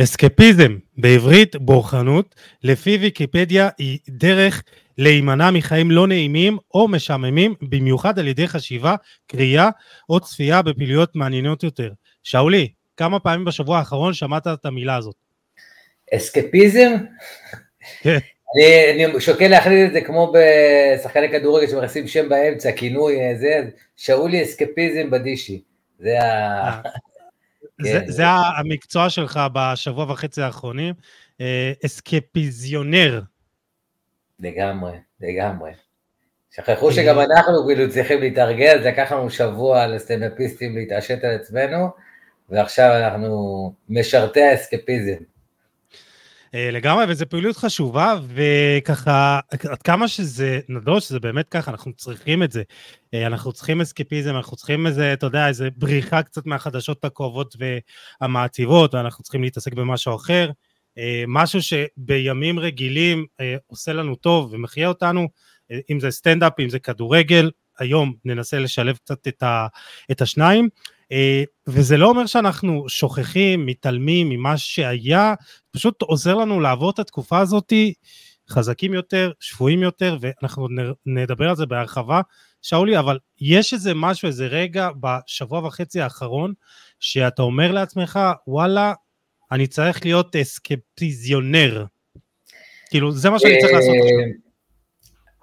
אסקפיזם, בעברית בורחנות, לפי ויקיפדיה היא דרך להימנע מחיים לא נעימים או משעממים, במיוחד על ידי חשיבה, קריאה או צפייה בפעילויות מעניינות יותר. שאולי, כמה פעמים בשבוע האחרון שמעת את המילה הזאת? אסקפיזם? כן. אני, אני שוקל להכניס את זה כמו בשחקני כדורגל שמכניסים שם באמצע, כינוי, אה, זה, שאולי אסקפיזם בדישי. זה ה... אה. זה, כן. זה המקצוע שלך בשבוע וחצי האחרונים, אה, אסקפיזיונר. לגמרי, לגמרי. שכחו שגם אנחנו כאילו צריכים להתארגן, זה לקח לנו שבוע לסטנדאפיסטים להתעשת על עצמנו, ועכשיו אנחנו משרתי האסקפיזם. אה, לגמרי, וזו פעילות חשובה, וככה, עד כמה שזה נדוש, שזה באמת ככה, אנחנו צריכים את זה. אה, אנחנו צריכים אסקפיזם, אנחנו צריכים איזה, אתה יודע, איזה בריחה קצת מהחדשות הכואבות והמעציבות, ואנחנו צריכים להתעסק במשהו אחר. אה, משהו שבימים רגילים עושה לנו טוב ומחיה אותנו, אם זה סטנדאפ, אם זה כדורגל, היום ננסה לשלב קצת את, ה, את השניים. אה, וזה לא אומר שאנחנו שוכחים, מתעלמים ממה שהיה, פשוט עוזר לנו לעבור את התקופה הזאת חזקים יותר, שפויים יותר, ואנחנו נדבר על זה בהרחבה, שאולי, אבל יש איזה משהו, איזה רגע בשבוע וחצי האחרון, שאתה אומר לעצמך, וואלה, אני צריך להיות סקפטיזיונר. כאילו, זה מה שאני צריך לעשות עכשיו.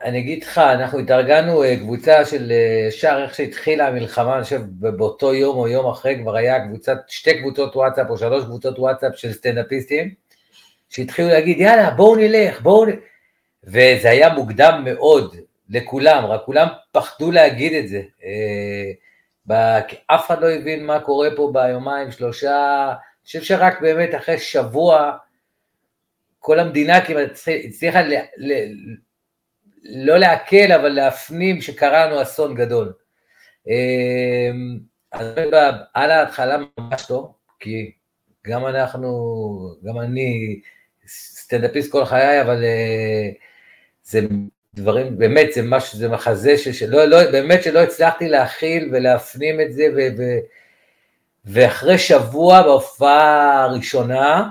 אני אגיד לך, אנחנו התארגנו אה, קבוצה של אה, שער, איך שהתחילה המלחמה, אני חושב באותו יום או יום אחרי כבר היה קבוצת, שתי קבוצות וואטסאפ או שלוש קבוצות וואטסאפ של סטנדאפיסטים, שהתחילו להגיד יאללה בואו נלך, בואו נ... וזה היה מוקדם מאוד לכולם, רק כולם פחדו להגיד את זה. אה, אף אחד לא הבין מה קורה פה ביומיים שלושה, אני חושב שרק באמת אחרי שבוע כל המדינה כמעט הצליחה לא להקל, אבל להפנים שקרה לנו אסון גדול. אמ, אז על ההתחלה ממש לא, כי גם אנחנו, גם אני סטנדאפיסט כל חיי, אבל אה, זה דברים, באמת זה משהו, זה מחזה שלא, לא, באמת שלא הצלחתי להכיל ולהפנים את זה, ו, ו, ואחרי שבוע בהופעה הראשונה,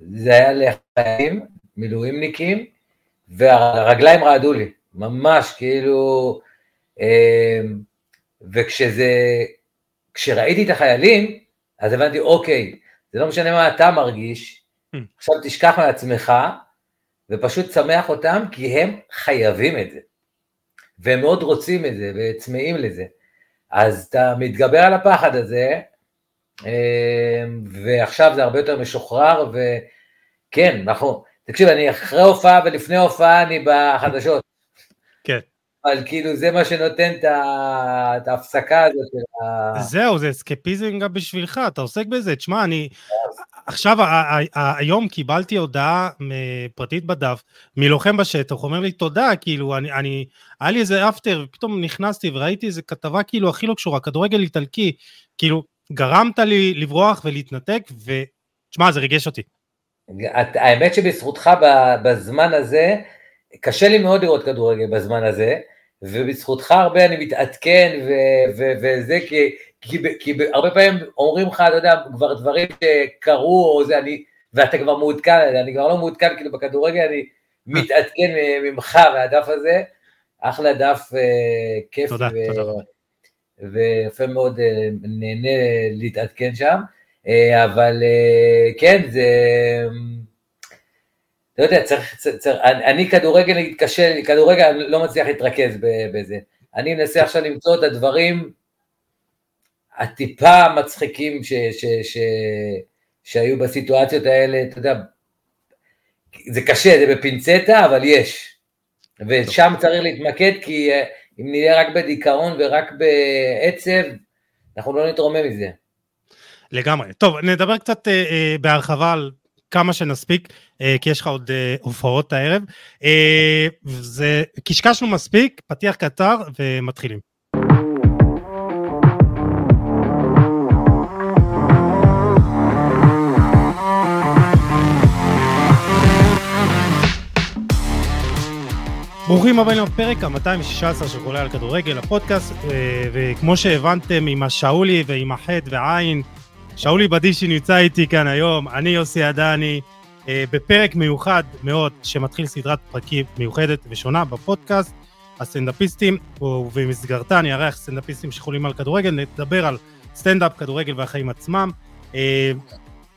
זה היה לחיים, מילואימניקים, והרגליים רעדו לי, ממש, כאילו, אמ, וכשזה, כשראיתי את החיילים, אז הבנתי, אוקיי, זה לא משנה מה אתה מרגיש, hmm. עכשיו תשכח מעצמך, ופשוט שמח אותם, כי הם חייבים את זה. והם מאוד רוצים את זה, וצמאים לזה. אז אתה מתגבר על הפחד הזה, אמ, ועכשיו זה הרבה יותר משוחרר, וכן, נכון, תקשיב, אני אחרי הופעה ולפני הופעה אני בחדשות. כן. אבל כאילו זה מה שנותן את ההפסקה הזאת. זהו, זה אסקפיזם גם בשבילך, אתה עוסק בזה. תשמע, אני... עכשיו, היום קיבלתי הודעה פרטית בדף, מלוחם בשטח, הוא אומר לי תודה, כאילו, אני, אני, היה לי איזה אפטר, פתאום נכנסתי וראיתי איזה כתבה כאילו הכי לא קשורה, כדורגל איטלקי, כאילו, גרמת לי לברוח ולהתנתק, ותשמע, זה ריגש אותי. האמת שבזכותך בזמן הזה, קשה לי מאוד לראות כדורגל בזמן הזה, ובזכותך הרבה אני מתעדכן וזה, כי, כי, כי הרבה פעמים אומרים לך, אתה יודע, כבר דברים שקרו, או זה, אני, ואתה כבר מעודכן, אני כבר לא מעודכן, כאילו בכדורגל אני מתעדכן ממך מהדף הזה, אחלה דף, אה, כיף, תודה, ו, תודה. ויפה מאוד אה, נהנה להתעדכן שם. אה, אבל אה, כן, זה... לא יודע, צריך, צריך אני כדורגל נגיד קשה, כדורגל אני לא מצליח להתרכז בזה. אני מנסה עכשיו למצוא את הדברים הטיפה מצחיקים ש, ש, ש, שהיו בסיטואציות האלה, אתה יודע, זה קשה, זה בפינצטה, אבל יש. ושם צריך להתמקד, כי אה, אם נהיה רק בדיכאון ורק בעצב, אנחנו לא נתרומם מזה. לגמרי. טוב, נדבר קצת אה, אה, בהרחבה על כמה שנספיק, אה, כי יש לך עוד אה, הופעות הערב. אה, זה, קשקשנו מספיק, פתיח קצר ומתחילים. ברוכים הבאים לפרק ה-216 של חולה על כדורגל, הפודקאסט, אה, וכמו שהבנתם עם השאולי ועם החטא והעין, שאולי בדישי נמצא איתי כאן היום, אני יוסי עדני, אה, בפרק מיוחד מאוד, שמתחיל סדרת פרקים מיוחדת ושונה בפודקאסט, הסטנדאפיסטים, ובמסגרתה אני אארח סטנדאפיסטים שחולים על כדורגל, נדבר על סטנדאפ, כדורגל והחיים עצמם. אה,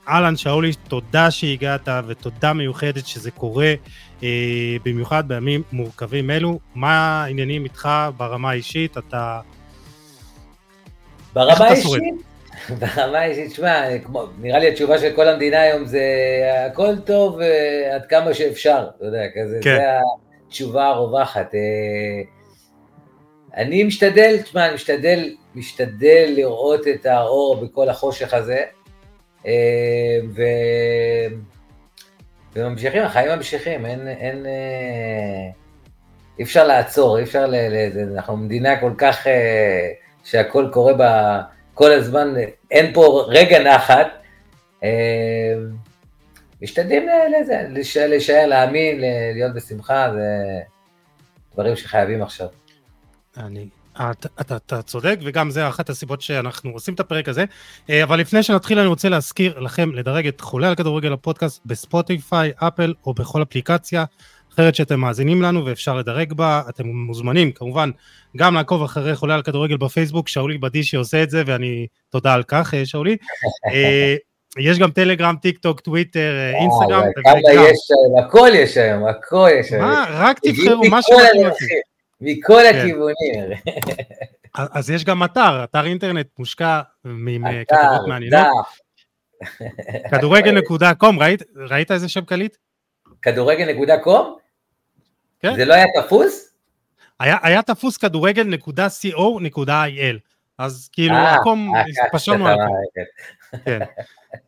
אהלן שאולי, תודה שהגעת ותודה מיוחדת שזה קורה, אה, במיוחד בימים מורכבים אלו. מה העניינים איתך ברמה האישית? אתה... ברמה האישית? ברמה האישית, שמע, נראה לי התשובה של כל המדינה היום זה הכל טוב uh, עד כמה שאפשר, אתה יודע, כזה, כן. זה התשובה הרווחת. Uh, אני משתדל, תשמע, אני משתדל, משתדל לראות את האור בכל החושך הזה, uh, ו... וממשיכים, החיים ממשיכים, אין, אין, אי אפשר לעצור, אי אפשר, ל, אנחנו מדינה כל כך, שהכל קורה בה, כל הזמן, אין פה רגע נחת. אה, משתדלים לזה, להישאר, להאמין, להיות בשמחה, זה דברים שחייבים עכשיו. אני, אתה, אתה, אתה צודק, וגם זה אחת הסיבות שאנחנו עושים את הפרק הזה. אה, אבל לפני שנתחיל, אני רוצה להזכיר לכם לדרג את חולה על כדורגל הפודקאסט בספוטיפיי, אפל או בכל אפליקציה. אחרת שאתם מאזינים לנו ואפשר לדרג בה, אתם מוזמנים כמובן גם לעקוב אחרי חולה על כדורגל בפייסבוק, שאולי בדישי עושה את זה ואני תודה על כך אה, שאולי. אה, יש גם טלגרם, טיק טוק, טוויטר, אה, אינסטגרם. כמה יש היום, הכל יש היום, הכל יש היום. מה, רק תבחרו מה שמתאים לכם. מכל כן. הכיוונים. אז יש גם אתר, אתר אינטרנט מושקע עם כתבות מעניינות. כדורגל.קום, ראית איזה שם קליט? כדורגל.קום? כן. זה לא היה תפוס? היה, היה תפוס כדורגל.co.il, אז כאילו אה, מקום, אה, פשרנו על הכל. כן.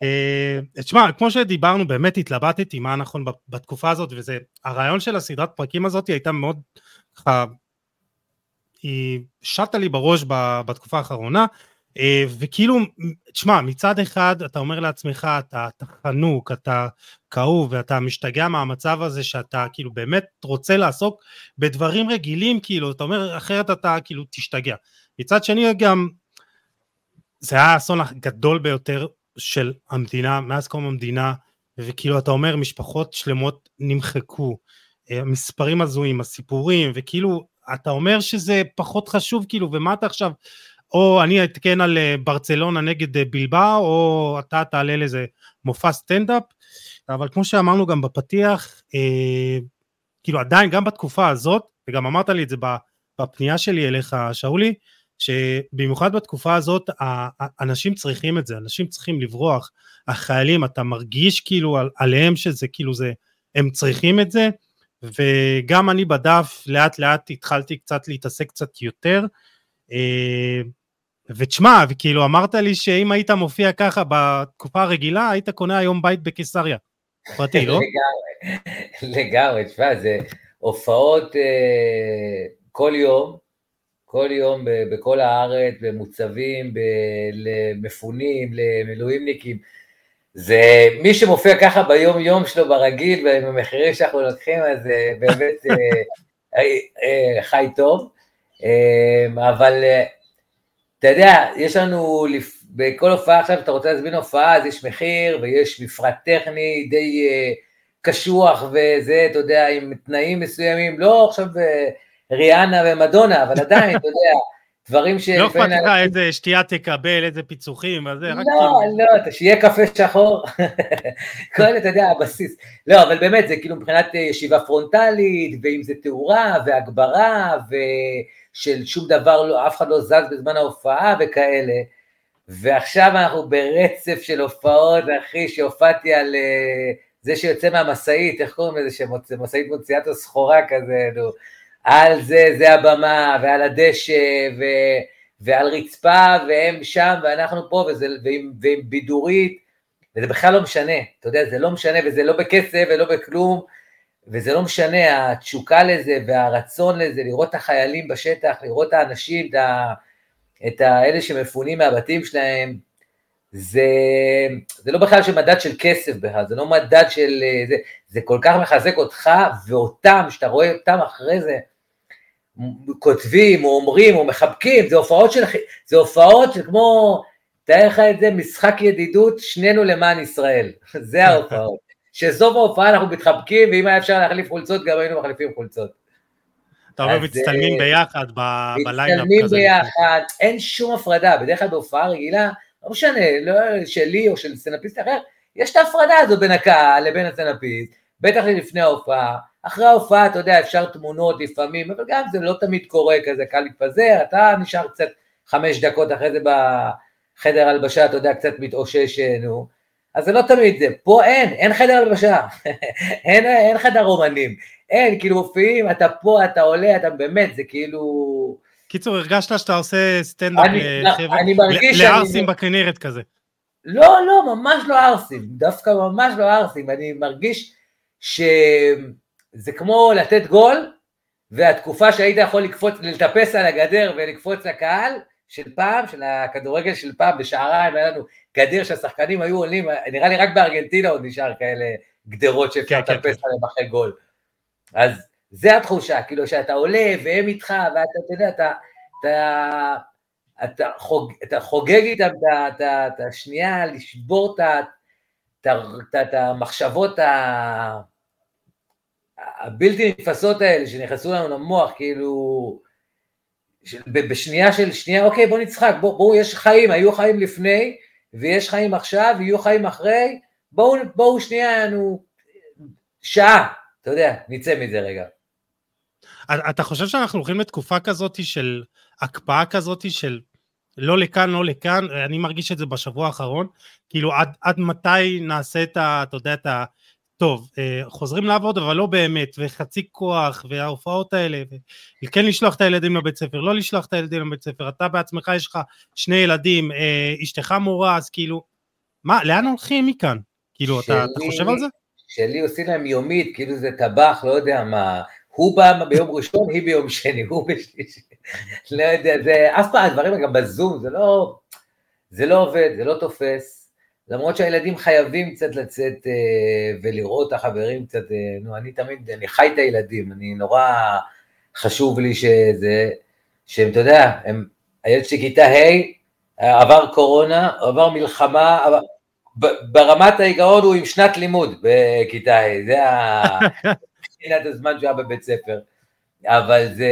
אה, תשמע, כמו שדיברנו, באמת התלבטתי מה נכון בתקופה הזאת, וזה, הרעיון של הסדרת פרקים הזאת הייתה מאוד, ככה, היא שטה לי בראש בתקופה האחרונה, אה, וכאילו, תשמע, מצד אחד אתה אומר לעצמך, אתה, אתה חנוק, אתה כאוב, ואתה משתגע מהמצב הזה שאתה כאילו באמת רוצה לעסוק בדברים רגילים, כאילו, אתה אומר, אחרת אתה כאילו תשתגע. מצד שני גם, זה היה האסון הגדול ביותר של המדינה, מאז קום המדינה, וכאילו אתה אומר, משפחות שלמות נמחקו, אה, מספרים הזויים, הסיפורים, וכאילו, אתה אומר שזה פחות חשוב, כאילו, ומה אתה עכשיו או אני אתקן על אה, ברצלונה נגד אה, בלבאו, או אתה תעלה לאיזה מופע סטנדאפ, אבל כמו שאמרנו גם בפתיח, אה, כאילו עדיין, גם בתקופה הזאת, וגם אמרת לי את זה בפנייה שלי אליך, שאולי, שבמיוחד בתקופה הזאת, אנשים צריכים את זה, אנשים צריכים לברוח, החיילים, אתה מרגיש כאילו על, עליהם שזה כאילו זה, הם צריכים את זה, וגם אני בדף לאט לאט התחלתי קצת להתעסק קצת יותר, ותשמע, וכאילו אמרת לי שאם היית מופיע ככה בתקופה הרגילה, היית קונה היום בית בקיסריה. פרטי, לא? לגמרי, לגמרי, תשמע, זה הופעות אה, כל יום, כל יום בכל הארץ, במוצבים, למפונים, למילואימניקים. זה מי שמופיע ככה ביום יום שלו ברגיל, ובמחירים שאנחנו לוקחים, אז באמת חי טוב. אמ, אבל אה, אתה יודע, יש לנו, בכל הופעה עכשיו, אתה רוצה להזמין הופעה, אז יש מחיר ויש מפרט טכני די אה, קשוח וזה, אתה יודע, עם תנאים מסוימים, לא עכשיו אה, ריאנה ומדונה, אבל עדיין, אתה יודע, דברים ש... לא אכפת לך איזה שתייה תקבל, איזה פיצוחים, אז זה רק לא, כאילו... לא, שיהיה קפה שחור, כל, אתה יודע, הבסיס. לא, אבל באמת, זה כאילו מבחינת ישיבה פרונטלית, ואם זה תאורה והגברה, ו... של שום דבר, לא, אף אחד לא זז בזמן ההופעה וכאלה, ועכשיו אנחנו ברצף של הופעות, אחי, שהופעתי על uh, זה שיוצא מהמשאית, איך קוראים לזה, שמשאית מוציאה את הסחורה כזה, נו, על זה, זה הבמה, ועל הדשא, ו, ועל רצפה, והם שם, ואנחנו פה, וזה, ועם, ועם בידורית, וזה בכלל לא משנה, אתה יודע, זה לא משנה, וזה לא בכסף ולא בכלום, וזה לא משנה, התשוקה לזה והרצון לזה, לראות את החיילים בשטח, לראות את האנשים, את, האלה שמפונים מהבתים שלהם, זה, זה לא בכלל של מדד של כסף בכלל, זה לא מדד של... זה, זה כל כך מחזק אותך ואותם, שאתה רואה אותם אחרי זה, כותבים או אומרים או מחבקים, זה הופעות של... זה הופעות של כמו... תאר לך את זה, משחק ידידות, שלנו למען ישראל. זה ההופעות. שסוף ההופעה אנחנו מתחבקים, ואם היה אפשר להחליף חולצות, גם היינו מחליפים חולצות. אתה אומר מצטלמים אה, ביחד ב lineup כזה. מצטלמים ביחד, אין שום הפרדה, בדרך כלל בהופעה רגילה, לא משנה, לא שלי או של סטנאפיסט אחר, יש את ההפרדה הזו בין הקהל לבין הסטנאפיסט, בטח לפני ההופעה, אחרי ההופעה, אתה יודע, אפשר תמונות לפעמים, אבל גם זה לא תמיד קורה כזה, קל להתפזר, אתה נשאר קצת חמש דקות אחרי זה בחדר הלבשה, אתה יודע, קצת מתאושש, נו. אז זה לא תמיד זה, פה אין, אין חדר הלבשה, אין, אין חדר אומנים, אין, כאילו מופיעים, אתה פה, אתה עולה, אתה באמת, זה כאילו... קיצור, הרגשת שאתה עושה סטנדאפ לערסים בכנרת כזה. לא, לא, ממש לא ערסים, דווקא ממש לא ערסים, אני מרגיש שזה כמו לתת גול, והתקופה שהיית יכול לקפוץ, לטפס על הגדר ולקפוץ לקהל, של פעם, של הכדורגל של פעם, בשעריים היה לנו גדר שהשחקנים היו עולים, נראה לי רק בארגנטינה עוד נשאר כאלה גדרות שאפשר כן, כן, לטפס כן. עליהם אחרי גול. אז זה התחושה, כאילו שאתה עולה והם איתך, ואתה, אתה יודע, אתה, אתה, אתה, חוג, אתה חוגג איתם את השנייה, לשבור את המחשבות הבלתי נתפסות האלה שנכנסו לנו למוח, כאילו, בשנייה של שנייה, אוקיי, בוא נצחק, בואו, בוא, יש חיים, היו חיים לפני, ויש חיים עכשיו, ויהיו חיים אחרי, בואו, בואו שנייה, נו, שעה, אתה יודע, נצא מזה רגע. אתה חושב שאנחנו הולכים לתקופה כזאת של הקפאה כזאת של לא לכאן, לא לכאן, אני מרגיש את זה בשבוע האחרון, כאילו עד, עד מתי נעשה את ה... אתה יודע, את ה... טוב, אה, חוזרים לעבוד אבל לא באמת, וחצי כוח, וההופעות האלה, וכן לשלוח את הילדים לבית ספר, לא לשלוח את הילדים לבית ספר, אתה בעצמך יש לך שני ילדים, אה, אשתך מורה, אז כאילו, מה, לאן הולכים מכאן? כאילו, שלי, אתה, אתה חושב על זה? שלי עושים להם יומית, כאילו זה טבח, לא יודע מה, הוא בא ביום ראשון, היא ביום שני, הוא בשלישי, לא יודע, זה אף פעם, הדברים גם בזום, זה לא, זה לא עובד, זה לא תופס. למרות שהילדים חייבים קצת לצאת אה, ולראות את החברים קצת, אה, נו, אני תמיד, אני חי את הילדים, אני נורא חשוב לי שזה, שהם, אתה יודע, הם, הילד שלי כיתה ה', עבר קורונה, עבר מלחמה, עבר, ברמת ההיגרון הוא עם שנת לימוד בכיתה ה', זה מבחינת הזמן שהוא היה בבית ספר, אבל זה...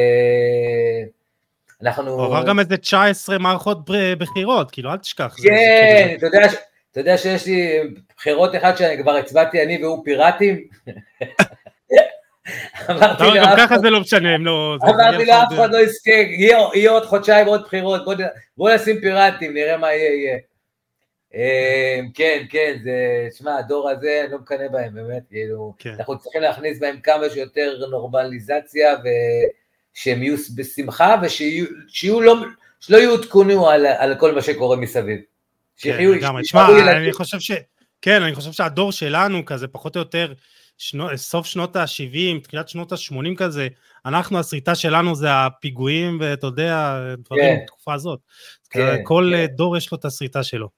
אנחנו... הוא עבר גם איזה 19 מערכות בחירות, כאילו, אל תשכח. כן, כאילו- אתה יודע, אתה יודע שיש לי בחירות אחד שאני כבר הצבעתי אני והוא פיראטים? אמרתי לו, גם ככה זה לא משנה, הם לא... אמרתי לו, אף אחד לא יזכה, יהיה עוד חודשיים עוד בחירות, בוא נשים פיראטים, נראה מה יהיה. אמ, כן, כן, זה, שמע, הדור הזה, אני לא מקנא בהם, באמת, כאילו, כן. אנחנו צריכים להכניס בהם כמה שיותר נורמליזציה, ושהם יהיו בשמחה, ושיהיו, לא, שלא יעודכנו על כל מה שקורה מסביב. שיחיו, כן, שמע, אני חושב ש... כן, אני חושב שהדור שלנו כזה פחות או יותר שנו, סוף שנות ה-70, תחילת שנות ה-80 כזה, אנחנו, הסריטה שלנו זה הפיגועים ואתה יודע, דברים כן. בתקופה הזאת. כן, כל כן. דור יש לו את הסריטה שלו.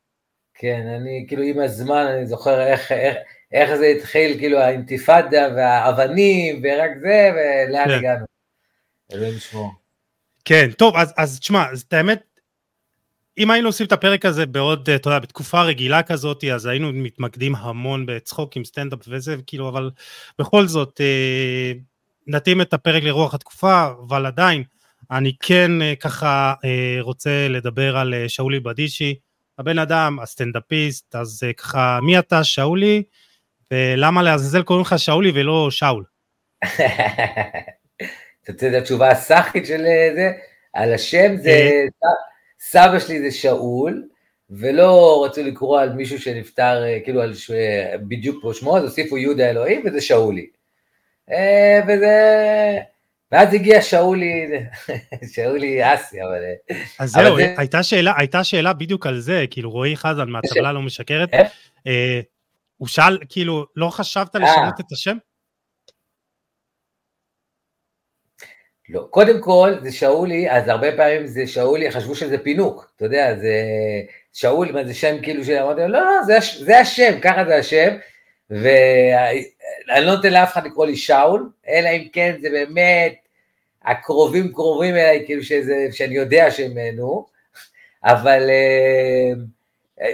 כן, אני כאילו עם הזמן, אני זוכר איך, איך, איך זה התחיל, כאילו האינתיפאדה והאבנים ורק זה, ולאן כן. הגענו. אלוהים שמו. כן, טוב, אז, אז תשמע, את האמת, אם היינו עושים את הפרק הזה בעוד, אתה יודע, בתקופה רגילה כזאת, אז היינו מתמקדים המון בצחוק עם סטנדאפ וזה, כאילו, אבל בכל זאת, אה, נתאים את הפרק לרוח התקופה, אבל עדיין, אני כן אה, ככה אה, רוצה לדבר על שאולי בדישי, הבן אדם, הסטנדאפיסט, אז ככה, מי אתה, שאולי, ולמה לעזאזל קוראים לך שאולי ולא שאול? אתה רוצה את התשובה הסאחית של זה? על השם זה... סבא שלי זה שאול, ולא רצו לקרוא על מישהו שנפטר, אה, כאילו על ש... בדיוק פה שמו, אז הוסיפו יהודה אלוהים וזה שאולי. אה, וזה... ואז הגיע שאולי, שאולי אסי, אבל... אה, אז זהו, זה... הייתה, שאלה, הייתה שאלה בדיוק על זה, כאילו רועי חזן מהטבלה לא משקרת. הוא שאל, כאילו, לא חשבת לשנות את השם? לא, קודם כל זה שאולי, אז הרבה פעמים זה שאולי, חשבו שזה פינוק, אתה יודע, זה שאול, מה זה שם כאילו, שאמרתי לו, לא, לא, זה, זה השם, ככה זה השם, ואני לא נותן לאף אחד לקרוא לי שאול, אלא אם כן זה באמת הקרובים קרובים אליי, כאילו שזה, שאני יודע שהם, נו, אבל,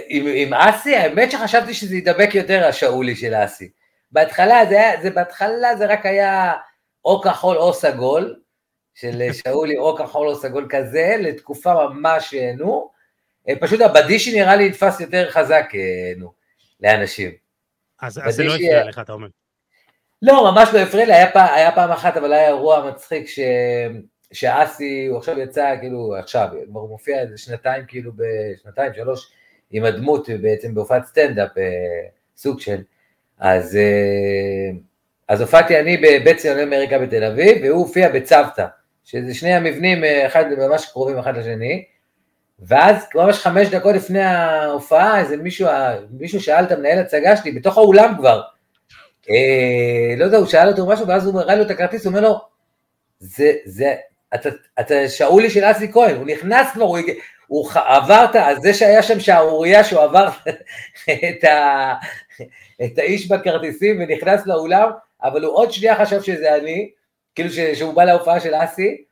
עם, עם אסי, האמת שחשבתי שזה ידבק יותר השאולי של אסי. בהתחלה זה היה, זה בהתחלה זה רק היה או כחול או סגול, של שאולי או כחול או סגול כזה, לתקופה ממש, נו, פשוט הבדישי נראה לי נתפס יותר חזק, נו, לאנשים. אז, אז זה לא הפריע לך, אתה אומר. לא, ממש לא הפריע לי, היה, היה פעם אחת, אבל היה אירוע מצחיק ש... שאסי, הוא עכשיו יצא, כאילו, עכשיו, כבר הוא מופיע איזה שנתיים, כאילו, בשנתיים, שלוש, עם הדמות בעצם בהופעת סטנדאפ, אה, סוג של, אז, אה, אז הופעתי אני בבית ציוני אמריקה בתל אביב, והוא הופיע בצוותא, שזה שני המבנים, אה, אחד ממש קרובים אחד לשני, ואז ממש חמש דקות לפני ההופעה, איזה מישהו, מישהו שאל את המנהל הצגה שלי, בתוך האולם כבר, אה, לא יודע, הוא שאל אותו משהו, ואז הוא הראה לו את הכרטיס, הוא אומר לו, זה, זה, אתה, אתה שאולי של אסי כהן, הוא נכנס כבר, הוא, הוא עבר את זה שהיה שם שערורייה שהוא עבר את, ה, את האיש בכרטיסים ונכנס לאולם, אבל הוא עוד שנייה חשב שזה אני, כאילו שהוא בא להופעה של אסי,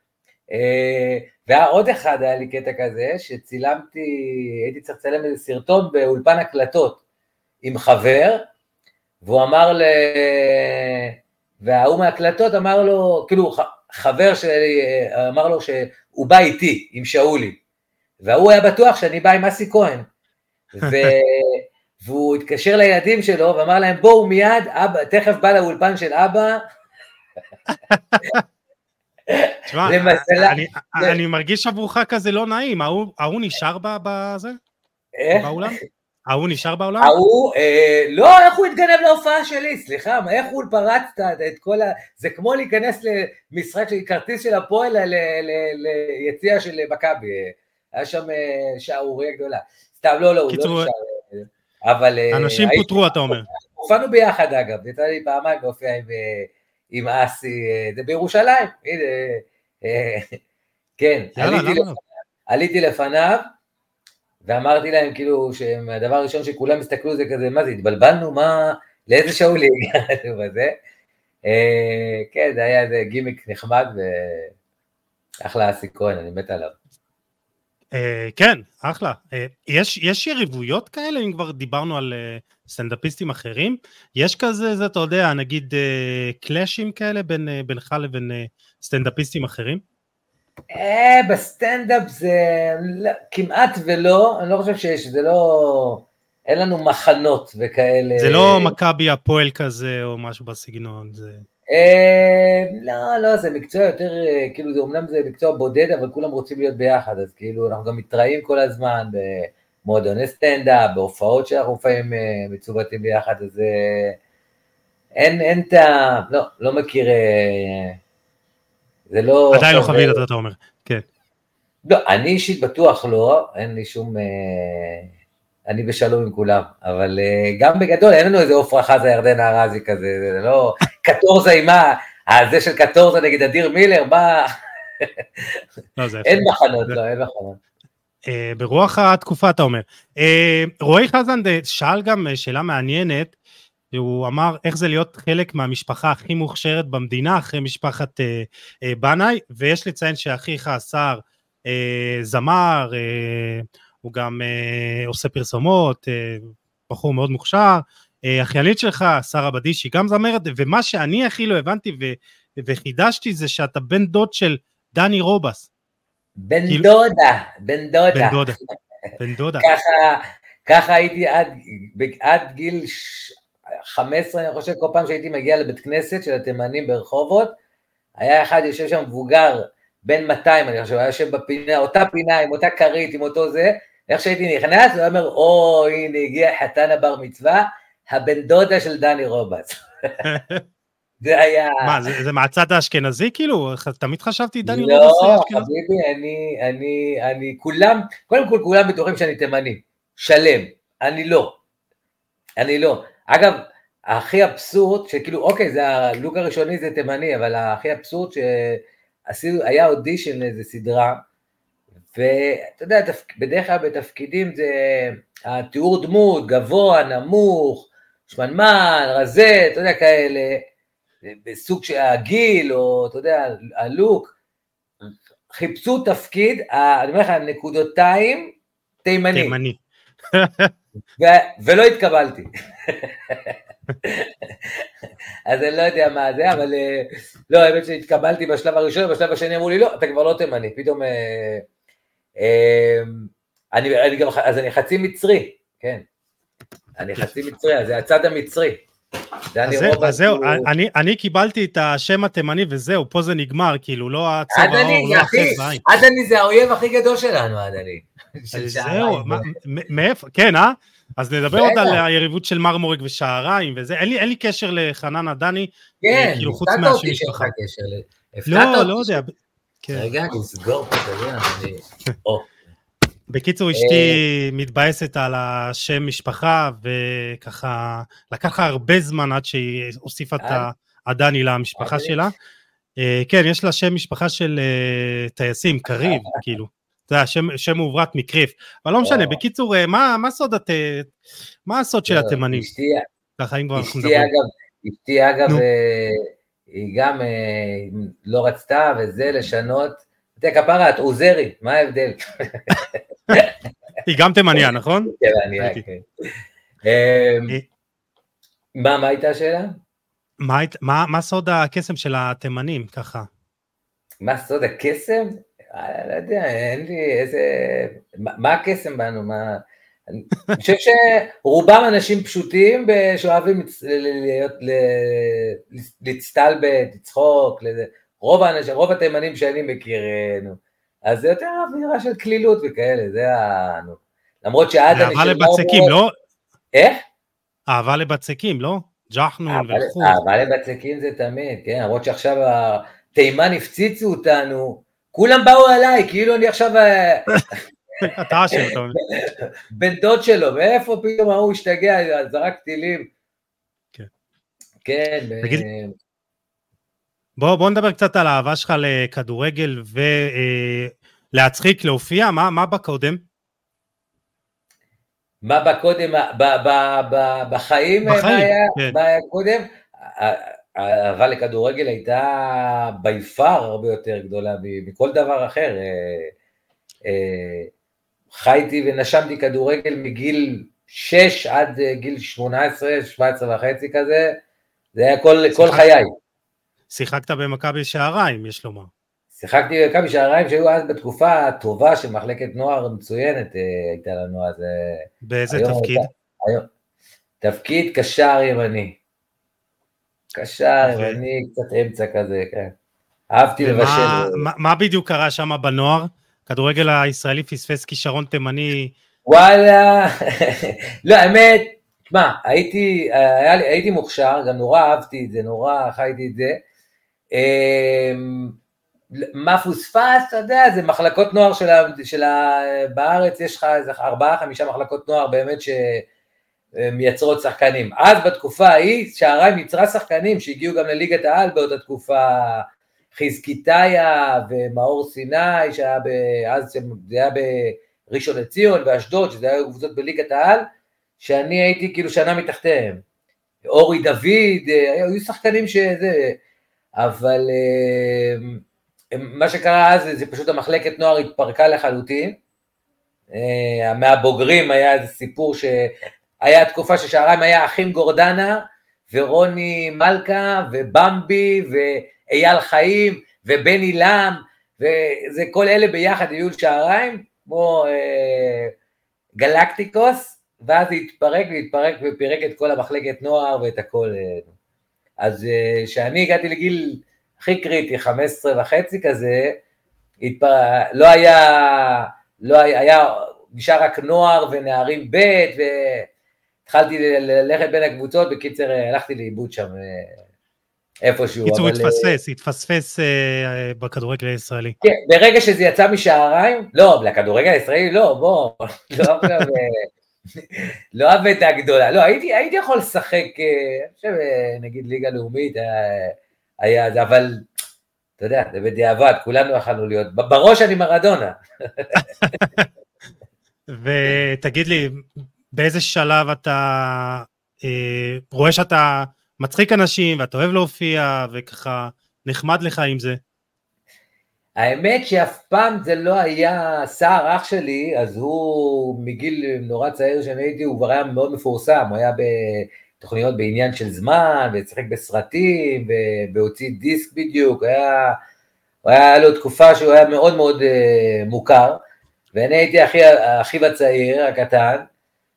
אה, והיה עוד אחד, היה לי קטע כזה, שצילמתי, הייתי צריך לצלם איזה סרטון באולפן הקלטות עם חבר, והוא אמר ל... וההוא מהקלטות אמר לו, כאילו חבר שלי אמר לו שהוא בא איתי, עם שאולי, והוא היה בטוח שאני בא עם אסי כהן, ו... והוא התקשר לילדים שלו ואמר להם בואו מיד, אבא, תכף בא לאולפן של אבא. תשמע, אני מרגיש עבורך כזה לא נעים, ההוא נשאר בזה? באולם? ההוא נשאר בעולם? ההוא, אה, לא, איך הוא התגנב להופעה שלי, סליחה, איך הוא פרץ את כל ה... זה כמו להיכנס למשחק של כרטיס של הפועל ליציע של מכבי, היה שם אה, שערוריה גדולה. סתם, לא, לא, הוא לא נשאר. אבל... אה, אנשים פוטרו, אתה אומר. הופענו ביחד, אגב, יצא לי פעמיים להופיע עם, אה, עם אסי, זה בירושלים, הנה, כן, עליתי לפניו, ואמרתי להם כאילו שהדבר הראשון שכולם הסתכלו זה כזה, מה זה, התבלבלנו? מה, לאיזה שאולי הגענו בזה? אה, כן, זה היה איזה גימיק נחמד ואחלה אסי כהן, אני מת עליו. אה, כן, אחלה. אה, יש יריבויות כאלה, אם כבר דיברנו על סטנדאפיסטים אחרים? יש כזה, זה אתה יודע, נגיד קלאשים כאלה בין, בינך לבין סטנדאפיסטים אחרים? בסטנדאפ זה לא, כמעט ולא, אני לא חושב שיש, זה לא, אין לנו מחנות וכאלה. זה לא מכבי הפועל כזה או משהו בסגנון, זה... לא, לא, זה מקצוע יותר, כאילו, זה אומנם זה מקצוע בודד, אבל כולם רוצים להיות ביחד, אז כאילו, אנחנו גם מתראים כל הזמן במועדוני סטנדאפ, בהופעות שאנחנו לפעמים אה, מצוותים ביחד, אז אה, אין, אין את ה... לא, לא מכיר... אה, זה לא... עדיין לא חווית, אתה אומר, כן. לא, אני אישית בטוח לא, אין לי שום... אני בשלום עם כולם, אבל גם בגדול אין לנו איזה עופרה חזה ירדנה ארזי כזה, זה לא... קטורזה עם מה? זה של קטורזה נגד אדיר מילר, מה... לא, אין מחנות, לא, אין מחנות. אה, ברוח התקופה אתה אומר. רועי חזן שאל גם שאלה מעניינת, הוא אמר איך זה להיות חלק מהמשפחה הכי מוכשרת במדינה אחרי משפחת אה, אה, בנאי, ויש לציין שאחיך השר אה, זמר, אה, הוא גם אה, עושה פרסומות, אה, בחור מאוד מוכשר, אה, אחיינית שלך, שרה בדישי, גם זמרת, ומה שאני הכי לא הבנתי ו, וחידשתי זה שאתה בן דוד של דני רובס. בן כאילו... דודה, בן דודה. בן דודה, בן דודה. ככה, ככה הייתי עד, עד גיל 15, אני חושב, כל פעם שהייתי מגיע לבית כנסת של התימנים ברחובות, היה אחד יושב שם מבוגר, בן 200, אני חושב, היה יושב בפינה, אותה פינה, עם אותה כרית, עם אותו זה, איך שהייתי נכנס, הוא אומר, או, הנה הגיע חתן הבר מצווה, הבן דודה של דני רובץ. זה היה... מה, זה, זה מהצד האשכנזי כאילו? תמיד חשבתי דני לא, רובץ לא, חביבי, אני, אני, אני, כולם, קודם כל כולם בטוחים שאני תימני, שלם, אני לא. אני לא. אגב, הכי אבסורד, שכאילו, אוקיי, זה הלוק הראשוני זה תימני, אבל הכי אבסורד שעשינו, היה אודישן לאיזה סדרה, ואתה יודע, בדרך כלל בתפקידים זה התיאור דמות, גבוה, נמוך, שמנמן, רזה, אתה יודע, כאלה, בסוג של הגיל, או אתה יודע, הלוק, חיפשו תפקיד, אני אומר לך, נקודותיים, תימני. תימני. ולא התקבלתי. אז אני לא יודע מה זה, אבל אה, לא, האמת שהתקבלתי בשלב הראשון, בשלב השני אמרו לי, לא, אתה כבר לא תימני, פתאום... אה, אה, אני, אני גם, אז אני חצי מצרי, כן. אני חצי מצרי, אז זה הצד המצרי. אז זהו, אני, אני קיבלתי את השם התימני וזהו, פה זה נגמר, כאילו, לא הצבע האור, לא החץ בעין. עדני זה האויב הכי גדול שלנו, עדני. זהו, מאיפה, כן, אה? אז נדבר עוד על היריבות של מרמורק ושעריים וזה, אין לי, קשר לחנן עדני, כן, כאילו חוץ מהשם משפחה. לא, לא יודע. כן. רגע, נסגור פה, אתה יודע, אני... בקיצור, אה, אשתי מתבאסת על השם משפחה, וככה, לקח לה הרבה זמן עד שהיא הוסיפה את העדני למשפחה שלה. אה, כן, יש לה שם משפחה של אה, טייסים, קריב, כאילו. זה היה שם מעוברת מקריף. אבל לא משנה, בקיצור, מה סוד הת... מה הסוד של התימנים? ככה אם כבר אנחנו מדברים. אשתי אגב, היא גם לא רצתה וזה, לשנות. אתה יודע, כפרה, את עוזרי, מה ההבדל? היא גם תימניה, נכון? תימניה, כן. אמ, מה, מה הייתה השאלה? מה סוד הקסם של התימנים, ככה? מה סוד הקסם? אה, לא יודע, אין לי איזה... מה הקסם בנו? מה... אני חושב שרובם אנשים פשוטים שאוהבים להצטלבט, לצחוק, רוב האנשים, רוב התימנים שאני מכיר, אז זה יותר אווירה של כלילות וכאלה, זה ה... למרות שעד אני... אהבה לבצקים, לא? איך? אהבה לבצקים, לא? ג'חנון וכו'. אהבה לבצקים זה תמיד, כן, למרות שעכשיו התימן הפציצו אותנו, כולם באו אליי, כאילו אני עכשיו... אה, אתה אשם, אתה אומר. בן דוד שלו, מאיפה פתאום ההוא השתגע, זרק טילים. כן. כן. בוא, בוא נדבר קצת על האהבה שלך לכדורגל ולהצחיק, אה, להופיע, מה, מה בא קודם? מה בא קודם, ב, ב, ב, בחיים, בחיים, מה היה, כן. מה היה קודם? האהבה לכדורגל הייתה בי פאר הרבה יותר גדולה מכל דבר אחר. אה, אה, חייתי ונשמתי כדורגל מגיל 6 עד גיל 18, 17 וחצי כזה, זה היה כל, כל חיי. שיחקת במכבי שעריים, יש לומר. שיחקתי במכבי שעריים שהיו אז בתקופה הטובה של מחלקת נוער מצוינת אה, הייתה לנו אז. אה, באיזה תפקיד? הייתה, היום, תפקיד קשר ימני. קשר ו... ימני, קצת אמצע כזה, כן. אהבתי ומה, לבשל. מה, מה בדיוק קרה שם בנוער? כדורגל הישראלי פספס כישרון תימני. וואלה, לא, האמת, תשמע, הייתי, הייתי מוכשר, גם נורא אהבתי את זה, נורא חייתי את זה. אמ, מה פוספס, אתה יודע, זה מחלקות נוער של, ה, של ה, בארץ, יש לך איזה ארבעה, חמישה מחלקות נוער באמת שמייצרות שחקנים. אז בתקופה ההיא, שעריים יצרה שחקנים שהגיעו גם לליגת העל באותה תקופה, חזקיתאיה ומאור סיני, שהיה ב, אז זה היה בראשון לציון ואשדוד, שזה היה קבוצות בליגת העל, שאני הייתי כאילו שנה מתחתיהם. אורי דוד, אה, היו שחקנים שזה, אבל אה, מה שקרה אז זה פשוט המחלקת נוער התפרקה לחלוטין. אה, מהבוגרים היה איזה סיפור שהיה תקופה ששעריים היה אחים גורדנה ורוני מלכה ובמבי ואייל חיים ובני לם וזה כל אלה ביחד היו שעריים כמו אה, גלקטיקוס ואז התפרק והתפרק ופירק את כל המחלקת נוער ואת הכל. אה, אז כשאני אה, הגעתי לגיל הכי קריטי, 15 וחצי כזה, התפר... לא היה, לא היה, היה, נשאר רק נוער ונערים ב' והתחלתי ללכת בין הקבוצות, בקיצר הלכתי לאיבוד שם אה, איפשהו. קיצור, אבל... התפספס, התפספס uh, בכדורגל הישראלי. כן, ברגע שזה יצא משעריים, לא, לכדורגל הישראלי לא, בוא, לא עכשיו... לא אבדה גדולה, לא, הייתי, הייתי יכול לשחק, אה, אני חושב, אה, נגיד ליגה לאומית, אה, היה זה, אבל אתה יודע, זה בדיעבד, כולנו יכלנו להיות, בראש אני מרדונה. ותגיד לי, באיזה שלב אתה אה, רואה שאתה מצחיק אנשים ואתה אוהב להופיע וככה נחמד לך עם זה? האמת שאף פעם זה לא היה, סער אח שלי, אז הוא מגיל נורא צעיר שאני הייתי, הוא כבר היה מאוד מפורסם, הוא היה בתוכניות בעניין של זמן, ושיחק בסרטים, והוציא דיסק בדיוק, היה, היה לו תקופה שהוא היה מאוד מאוד uh, מוכר, ואני הייתי אחיו הצעיר, הקטן,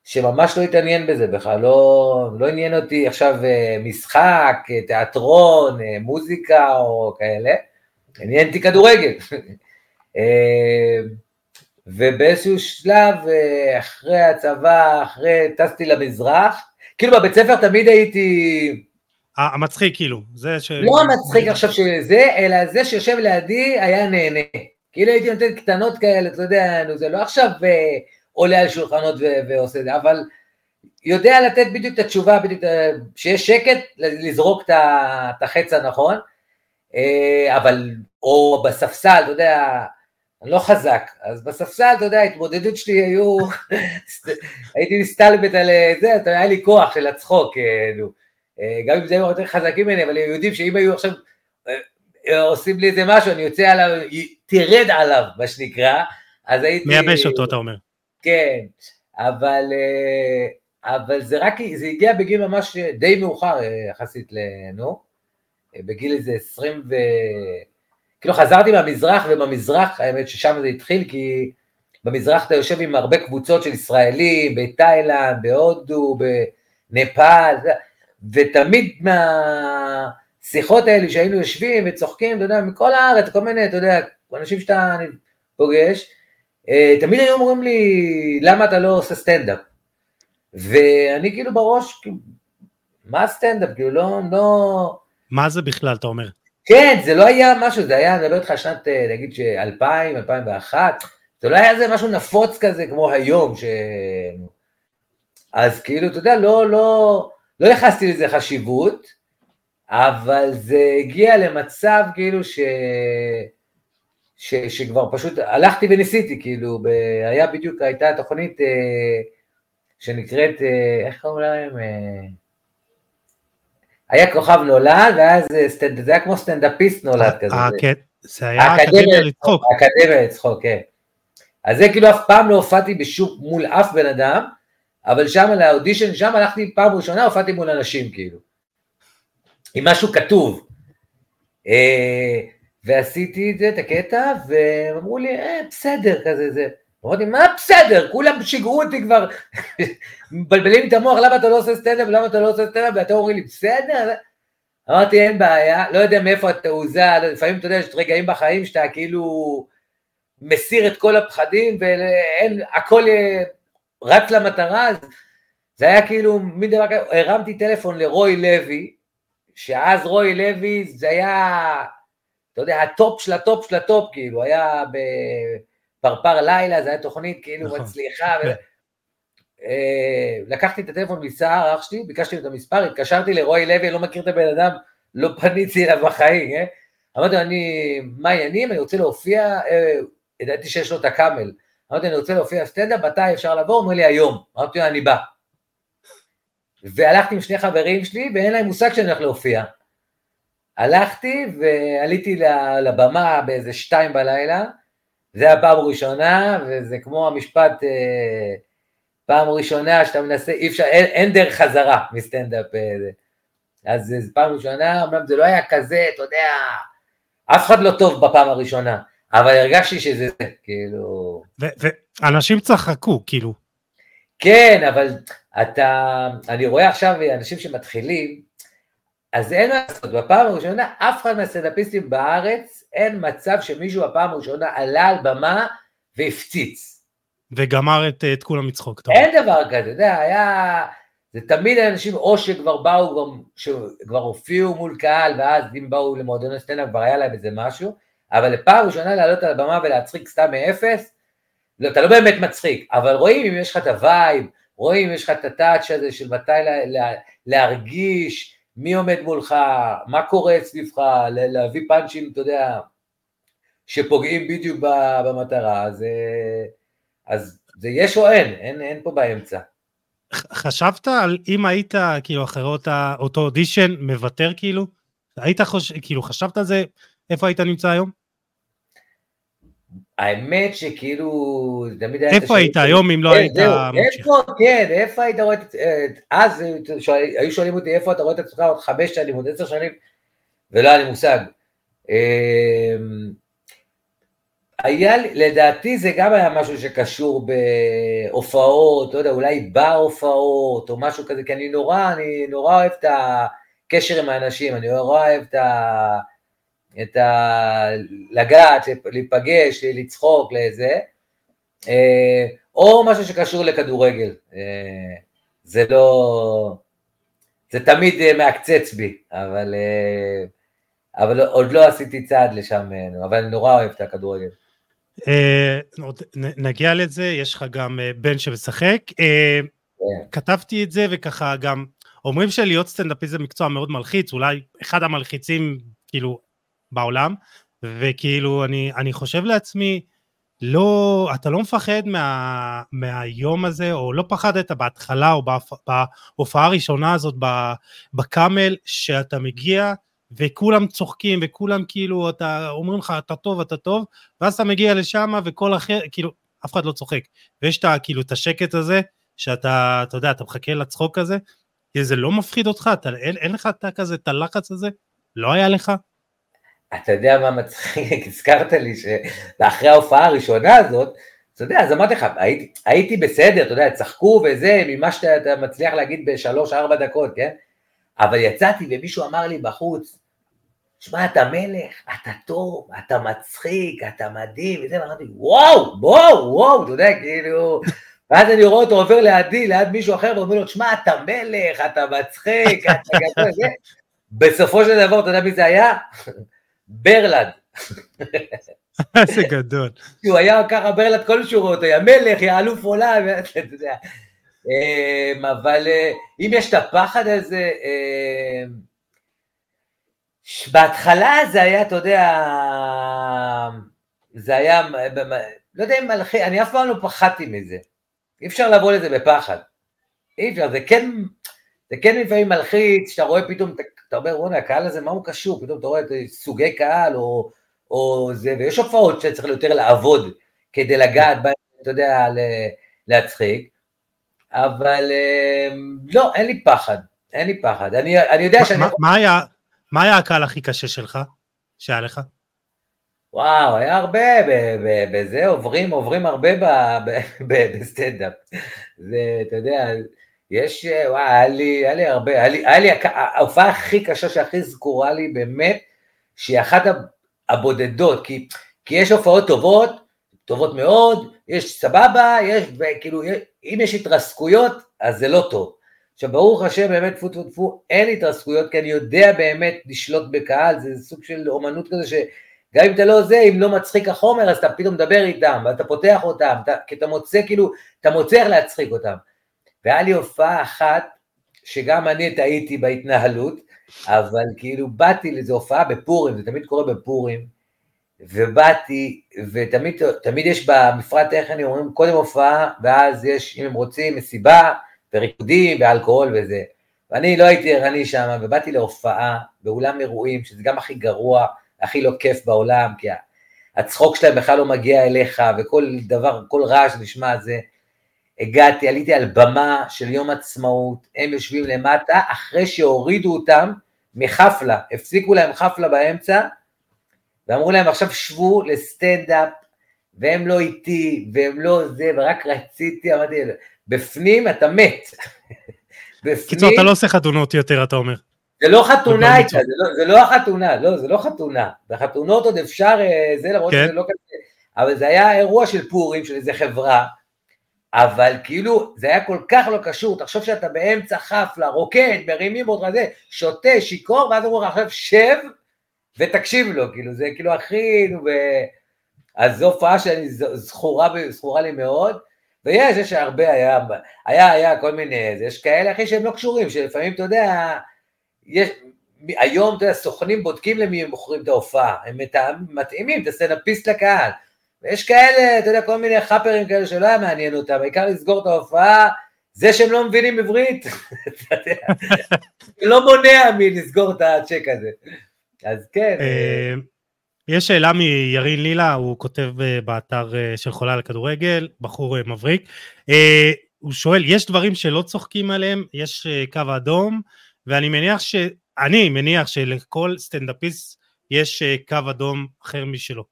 שממש לא התעניין בזה בכלל, לא, לא עניין אותי עכשיו uh, משחק, תיאטרון, uh, מוזיקה או כאלה, עניין אותי כדורגל. אה, ובאיזשהו שלב, אה, אחרי הצבא, אחרי, טסתי למזרח, כאילו בבית ספר תמיד הייתי... המצחיק כאילו, זה ש... לא המצחיק עכשיו שזה, אלא זה שיושב לידי היה נהנה. כאילו הייתי נותן קטנות כאלה, אתה יודע, נו, זה לא עכשיו אה, עולה על שולחנות ועושה את זה, אבל יודע לתת בדיוק את התשובה, בדיוק, שיש שקט, לזרוק את החץ הנכון. אה, אבל, או בספסל, אתה יודע, אני לא חזק, אז בספסל, אתה יודע, ההתמודדות שלי היו, הייתי מסתלבט על אה, זה, אתה יודע, היה לי כוח של הצחוק, אה, נו. גם אם זה היו יותר חזקים ממני, אבל הם יודעים שאם היו עכשיו עושים לי איזה משהו, אני יוצא עליו, תרד עליו, מה שנקרא, אז הייתי... מייבש אותו, אתה אומר. כן, אבל, אבל זה רק, זה הגיע בגיל ממש די מאוחר יחסית, נו. בגיל איזה עשרים ו... כאילו חזרתי מהמזרח, ובמזרח, האמת ששם זה התחיל, כי במזרח אתה יושב עם הרבה קבוצות של ישראלים, בתאילנד, בהודו, בנפאל, ותמיד מהשיחות האלה שהיינו יושבים וצוחקים, אתה יודע, מכל הארץ, כל מיני, אתה יודע, אנשים שאתה פוגש, אה, תמיד היו אומרים לי, למה אתה לא עושה סטנדאפ? ואני כאילו בראש, כאילו, מה סטנדאפ? כאילו, לא, לא, מה זה בכלל, אתה אומר? כן, זה לא היה משהו, זה היה, אני מדבר איתך שנת, אה, נגיד ש-2000, 2001, זה לא היה איזה משהו נפוץ כזה כמו היום, ש... אז כאילו, אתה יודע, לא, לא, לא יחסתי לזה חשיבות, אבל זה הגיע למצב כאילו ש... ש... שכבר פשוט הלכתי וניסיתי, כאילו, ב... היה בדיוק, הייתה תוכנית אה, שנקראת, אה, איך קוראים להם? אה, היה כוכב נולד, ואז זה היה כמו סטנדאפיסט נולד כזה. זה היה אקדמיה לצחוק. אקדמיה לצחוק, כן. אז זה כאילו אף פעם לא הופעתי בשוק מול אף בן אדם, אבל שם לאודישן, שם הלכתי פעם ראשונה, הופעתי מול אנשים כאילו. עם משהו כתוב. אה, ועשיתי את זה, את הקטע, והם אמרו לי, אה, בסדר, כזה זה. אמרתי, מה בסדר? כולם שיגעו אותי כבר, מבלבלים את המוח, למה אתה לא עושה סטנדאפ, למה אתה לא עושה סטנדאפ, ואתם אומרים לי, בסדר? אמרתי, אין בעיה, לא יודע מאיפה התעוזה, לפעמים אתה יודע, יש רגעים בחיים שאתה כאילו מסיר את כל הפחדים, ואין, הכל רץ למטרה, אז זה היה כאילו מין דבר כזה, הרמתי טלפון לרוי לוי, שאז רוי לוי זה היה, אתה יודע, הטופ של הטופ של הטופ, כאילו, היה ב... פרפר לילה, זו הייתה תוכנית כאילו נכון. מצליחה. ו... אה, לקחתי את הטלפון מסער, אח שלי, ביקשתי את המספר, התקשרתי לרועי לוי, לא מכיר את הבן אדם, לא פניתי אליו בחיים, אה? אמרתי לו, אני, מה העניינים, אני רוצה להופיע, אה, ידעתי שיש לו את הקאמל, אמרתי, אני רוצה להופיע סטנדאפ, מתי אפשר לבוא? הוא אומר לי, היום. אמרתי לו, אני בא. והלכתי עם שני חברים שלי, ואין להם מושג שאני הולך להופיע. הלכתי ועליתי לבמה באיזה שתיים בלילה, זה הפעם הראשונה, וזה כמו המשפט, אה, פעם ראשונה שאתה מנסה, אי אפשר, אין, אין דרך חזרה מסטנדאפ. אה, אז זו פעם ראשונה, אמנם זה לא היה כזה, אתה יודע, אף אחד לא טוב בפעם הראשונה, אבל הרגשתי שזה זה, כאילו... ואנשים צחקו, כאילו. כן, אבל אתה, אני רואה עכשיו אנשים שמתחילים, אז אין מה לעשות, בפעם הראשונה אף אחד מהסטנדאפיסטים בארץ, אין מצב שמישהו בפעם הראשונה עלה על במה והפציץ. וגמר את, את כולם מצחוק. אין דבר כזה, אתה יודע, היה... זה תמיד אנשים או שכבר באו, כבר, שכבר הופיעו מול קהל, ואז אם באו למועדוני סטנדאפ כבר היה להם איזה משהו, אבל לפעם ראשונה לעלות על הבמה ולהצחיק סתם מאפס, לא, אתה לא באמת מצחיק, אבל רואים אם יש לך את ה vibe, רואים אם יש לך את ה touch הזה של מתי לה, לה, להרגיש, מי עומד מולך, מה קורה סביבך, להביא פאנצ'ים, אתה יודע, שפוגעים בדיוק במטרה, אז, אה, אז זה יש או אין, אין, אין פה באמצע. חשבת על אם היית כאילו אחרי אותה, אותו אודישן מוותר כאילו? היית חושב, כאילו חשבת על זה, איפה היית נמצא היום? האמת שכאילו, תמיד היה... איפה היית היום אם לא כן, היית ממשיך? איפה, כן, איפה היית רואה את... אז היו שואלים אותי איפה אתה רואה את עצמך עוד חמש שנים, עוד עשר שנים, ולא היה לי מושג. אמ, היה, לדעתי זה גם היה משהו שקשור בהופעות, לא יודע, אולי בהופעות או משהו כזה, כי אני נורא, אני נורא אוהב את הקשר עם האנשים, אני נורא אוהב את ה... את ה... לגעת, להיפגש, לצחוק, לזה, אה, או משהו שקשור לכדורגל. אה, זה לא... זה תמיד אה, מעקצץ בי, אבל, אבל עוד לא עשיתי צעד לשם, אבל אני נורא אוהב את הכדורגל. נגיע לזה, יש לך גם בן שמשחק. כן. כתבתי את זה וככה גם, אומרים שלהיות סטנדאפיסט זה מקצוע מאוד מלחיץ, אולי אחד המלחיצים, כאילו, בעולם, וכאילו אני, אני חושב לעצמי, לא, אתה לא מפחד מה, מהיום הזה, או לא פחדת בהתחלה או בהופעה הראשונה הזאת בקאמל, שאתה מגיע וכולם צוחקים וכולם כאילו, אתה, אומרים לך אתה טוב, אתה טוב, ואז אתה מגיע לשם וכל אחר, כאילו, אף אחד לא צוחק. ויש את, כאילו, את השקט הזה, שאתה, אתה יודע, אתה מחכה לצחוק הזה, זה לא מפחיד אותך, אתה, אין, אין לך את כזה, את הלחץ הזה? לא היה לך? אתה יודע מה מצחיק, הזכרת לי שאחרי ההופעה הראשונה הזאת, אתה יודע, אז אמרתי לך, הייתי, הייתי בסדר, אתה יודע, צחקו וזה, ממה שאתה מצליח להגיד בשלוש-ארבע דקות, כן? אבל יצאתי ומישהו אמר לי בחוץ, שמע, אתה מלך, אתה טוב, אתה מצחיק, אתה מדהים, וזה, ואמרתי, וואו, וואו, וואו, אתה יודע, כאילו, ואז אני רואה אותו עובר לידי, ליד מישהו אחר, ואומר לו, שמע, אתה מלך, אתה מצחיק, אתה גדול, בסופו של דבר, אתה יודע מי זה היה? ברלד. איזה גדול. הוא היה ככה ברלד כל שורות, היה מלך, היה אלוף עולם, אתה יודע. אמ, אבל אה, אם יש את הפחד הזה, אמ, בהתחלה זה היה, אתה יודע, זה היה, לא יודע אם מלכי, אני אף פעם לא פחדתי מזה. אי אפשר לבוא לזה בפחד. אי אפשר, זה כן, זה כן לפעמים מלחיץ, שאתה רואה פתאום את אתה אומר, וואלה, הקהל הזה, מה הוא קשור? פתאום אתה רואה את סוגי קהל, או, או זה, ויש הופעות שצריך יותר לעבוד כדי לגעת בהן, אתה יודע, להצחיק, אבל אמ, לא, אין לי פחד, אין לי פחד. אני, אני יודע שאני... מה, היה, מה היה הקהל הכי קשה שלך, שהיה לך? וואו, היה הרבה בזה, עוברים, עוברים הרבה בסטנדאפ. זה, אתה יודע, יש, וואי, היה לי, היה לי הרבה, היה לי, היה לי, ההופעה הכי קשה שהכי זכורה לי באמת, שהיא אחת הבודדות, כי, כי יש הופעות טובות, טובות מאוד, יש סבבה, יש, כאילו, אם יש התרסקויות, אז זה לא טוב. עכשיו, ברוך השם, באמת, טפו טפו טפו, אין התרסקויות, כי אני יודע באמת לשלוט בקהל, זה סוג של אומנות כזה, שגם אם אתה לא זה, אם לא מצחיק החומר, אז אתה פתאום מדבר איתם, ואתה פותח אותם, אתה, כי אתה מוצא, כאילו, אתה מוצא איך להצחיק אותם. והיה לי הופעה אחת, שגם אני טעיתי בהתנהלות, אבל כאילו באתי לאיזו הופעה בפורים, זה תמיד קורה בפורים, ובאתי, ותמיד יש במפרט טכני, אומרים קודם הופעה, ואז יש, אם הם רוצים, מסיבה, וריקודים, ואלכוהול וזה. ואני לא הייתי ערני שם, ובאתי להופעה באולם אירועים, שזה גם הכי גרוע, הכי לא כיף בעולם, כי הצחוק שלהם בכלל לא מגיע אליך, וכל דבר, כל רעש נשמע זה. הגעתי, עליתי על במה של יום עצמאות, הם יושבים למטה, אחרי שהורידו אותם מחפלה, הפסיקו להם חפלה באמצע, ואמרו להם עכשיו שבו לסטנדאפ, והם לא איתי, והם לא זה, ורק רציתי, אמרתי, בפנים אתה מת. קיצור, אתה לא עושה חתונות יותר, אתה אומר. זה לא חתונה איתה, זה, לא, זה לא החתונה, לא, זה לא חתונה. בחתונות עוד אפשר, אה, זה למרות כן. שזה לא כזה, אבל זה היה אירוע של פורים, של איזה חברה, אבל כאילו זה היה כל כך לא קשור, תחשוב שאתה באמצע חפלה, רוקד, מרימים אותך זה, שותה, שיכור, ואז אומרים לך עכשיו שב ותקשיב לו, כאילו זה כאילו הכי, נו, ו... אז זו הופעה שאני זכורה, זכורה לי מאוד, ויש, יש הרבה, היה, היה, היה כל מיני, יש כאלה אחי שהם לא קשורים, שלפעמים אתה יודע, יש, היום אתה יודע, סוכנים בודקים למי הם מוכרים את ההופעה, הם מתאימים את הסטנדאפיסט לקהל, ויש כאלה, אתה יודע, כל מיני חאפרים כאלה שלא היה מעניין אותם, העיקר לסגור את ההופעה, זה שהם לא מבינים עברית, אתה יודע, לא מונע מלסגור את הצ'ק הזה. אז כן. אה, יש שאלה מירין לילה, הוא כותב אה, באתר אה, של חולה לכדורגל, בחור מבריק. הוא שואל, יש דברים שלא צוחקים עליהם, יש קו אדום, ואני מניח ש... אני מניח שלכל סטנדאפיסט יש קו אדום אחר משלו,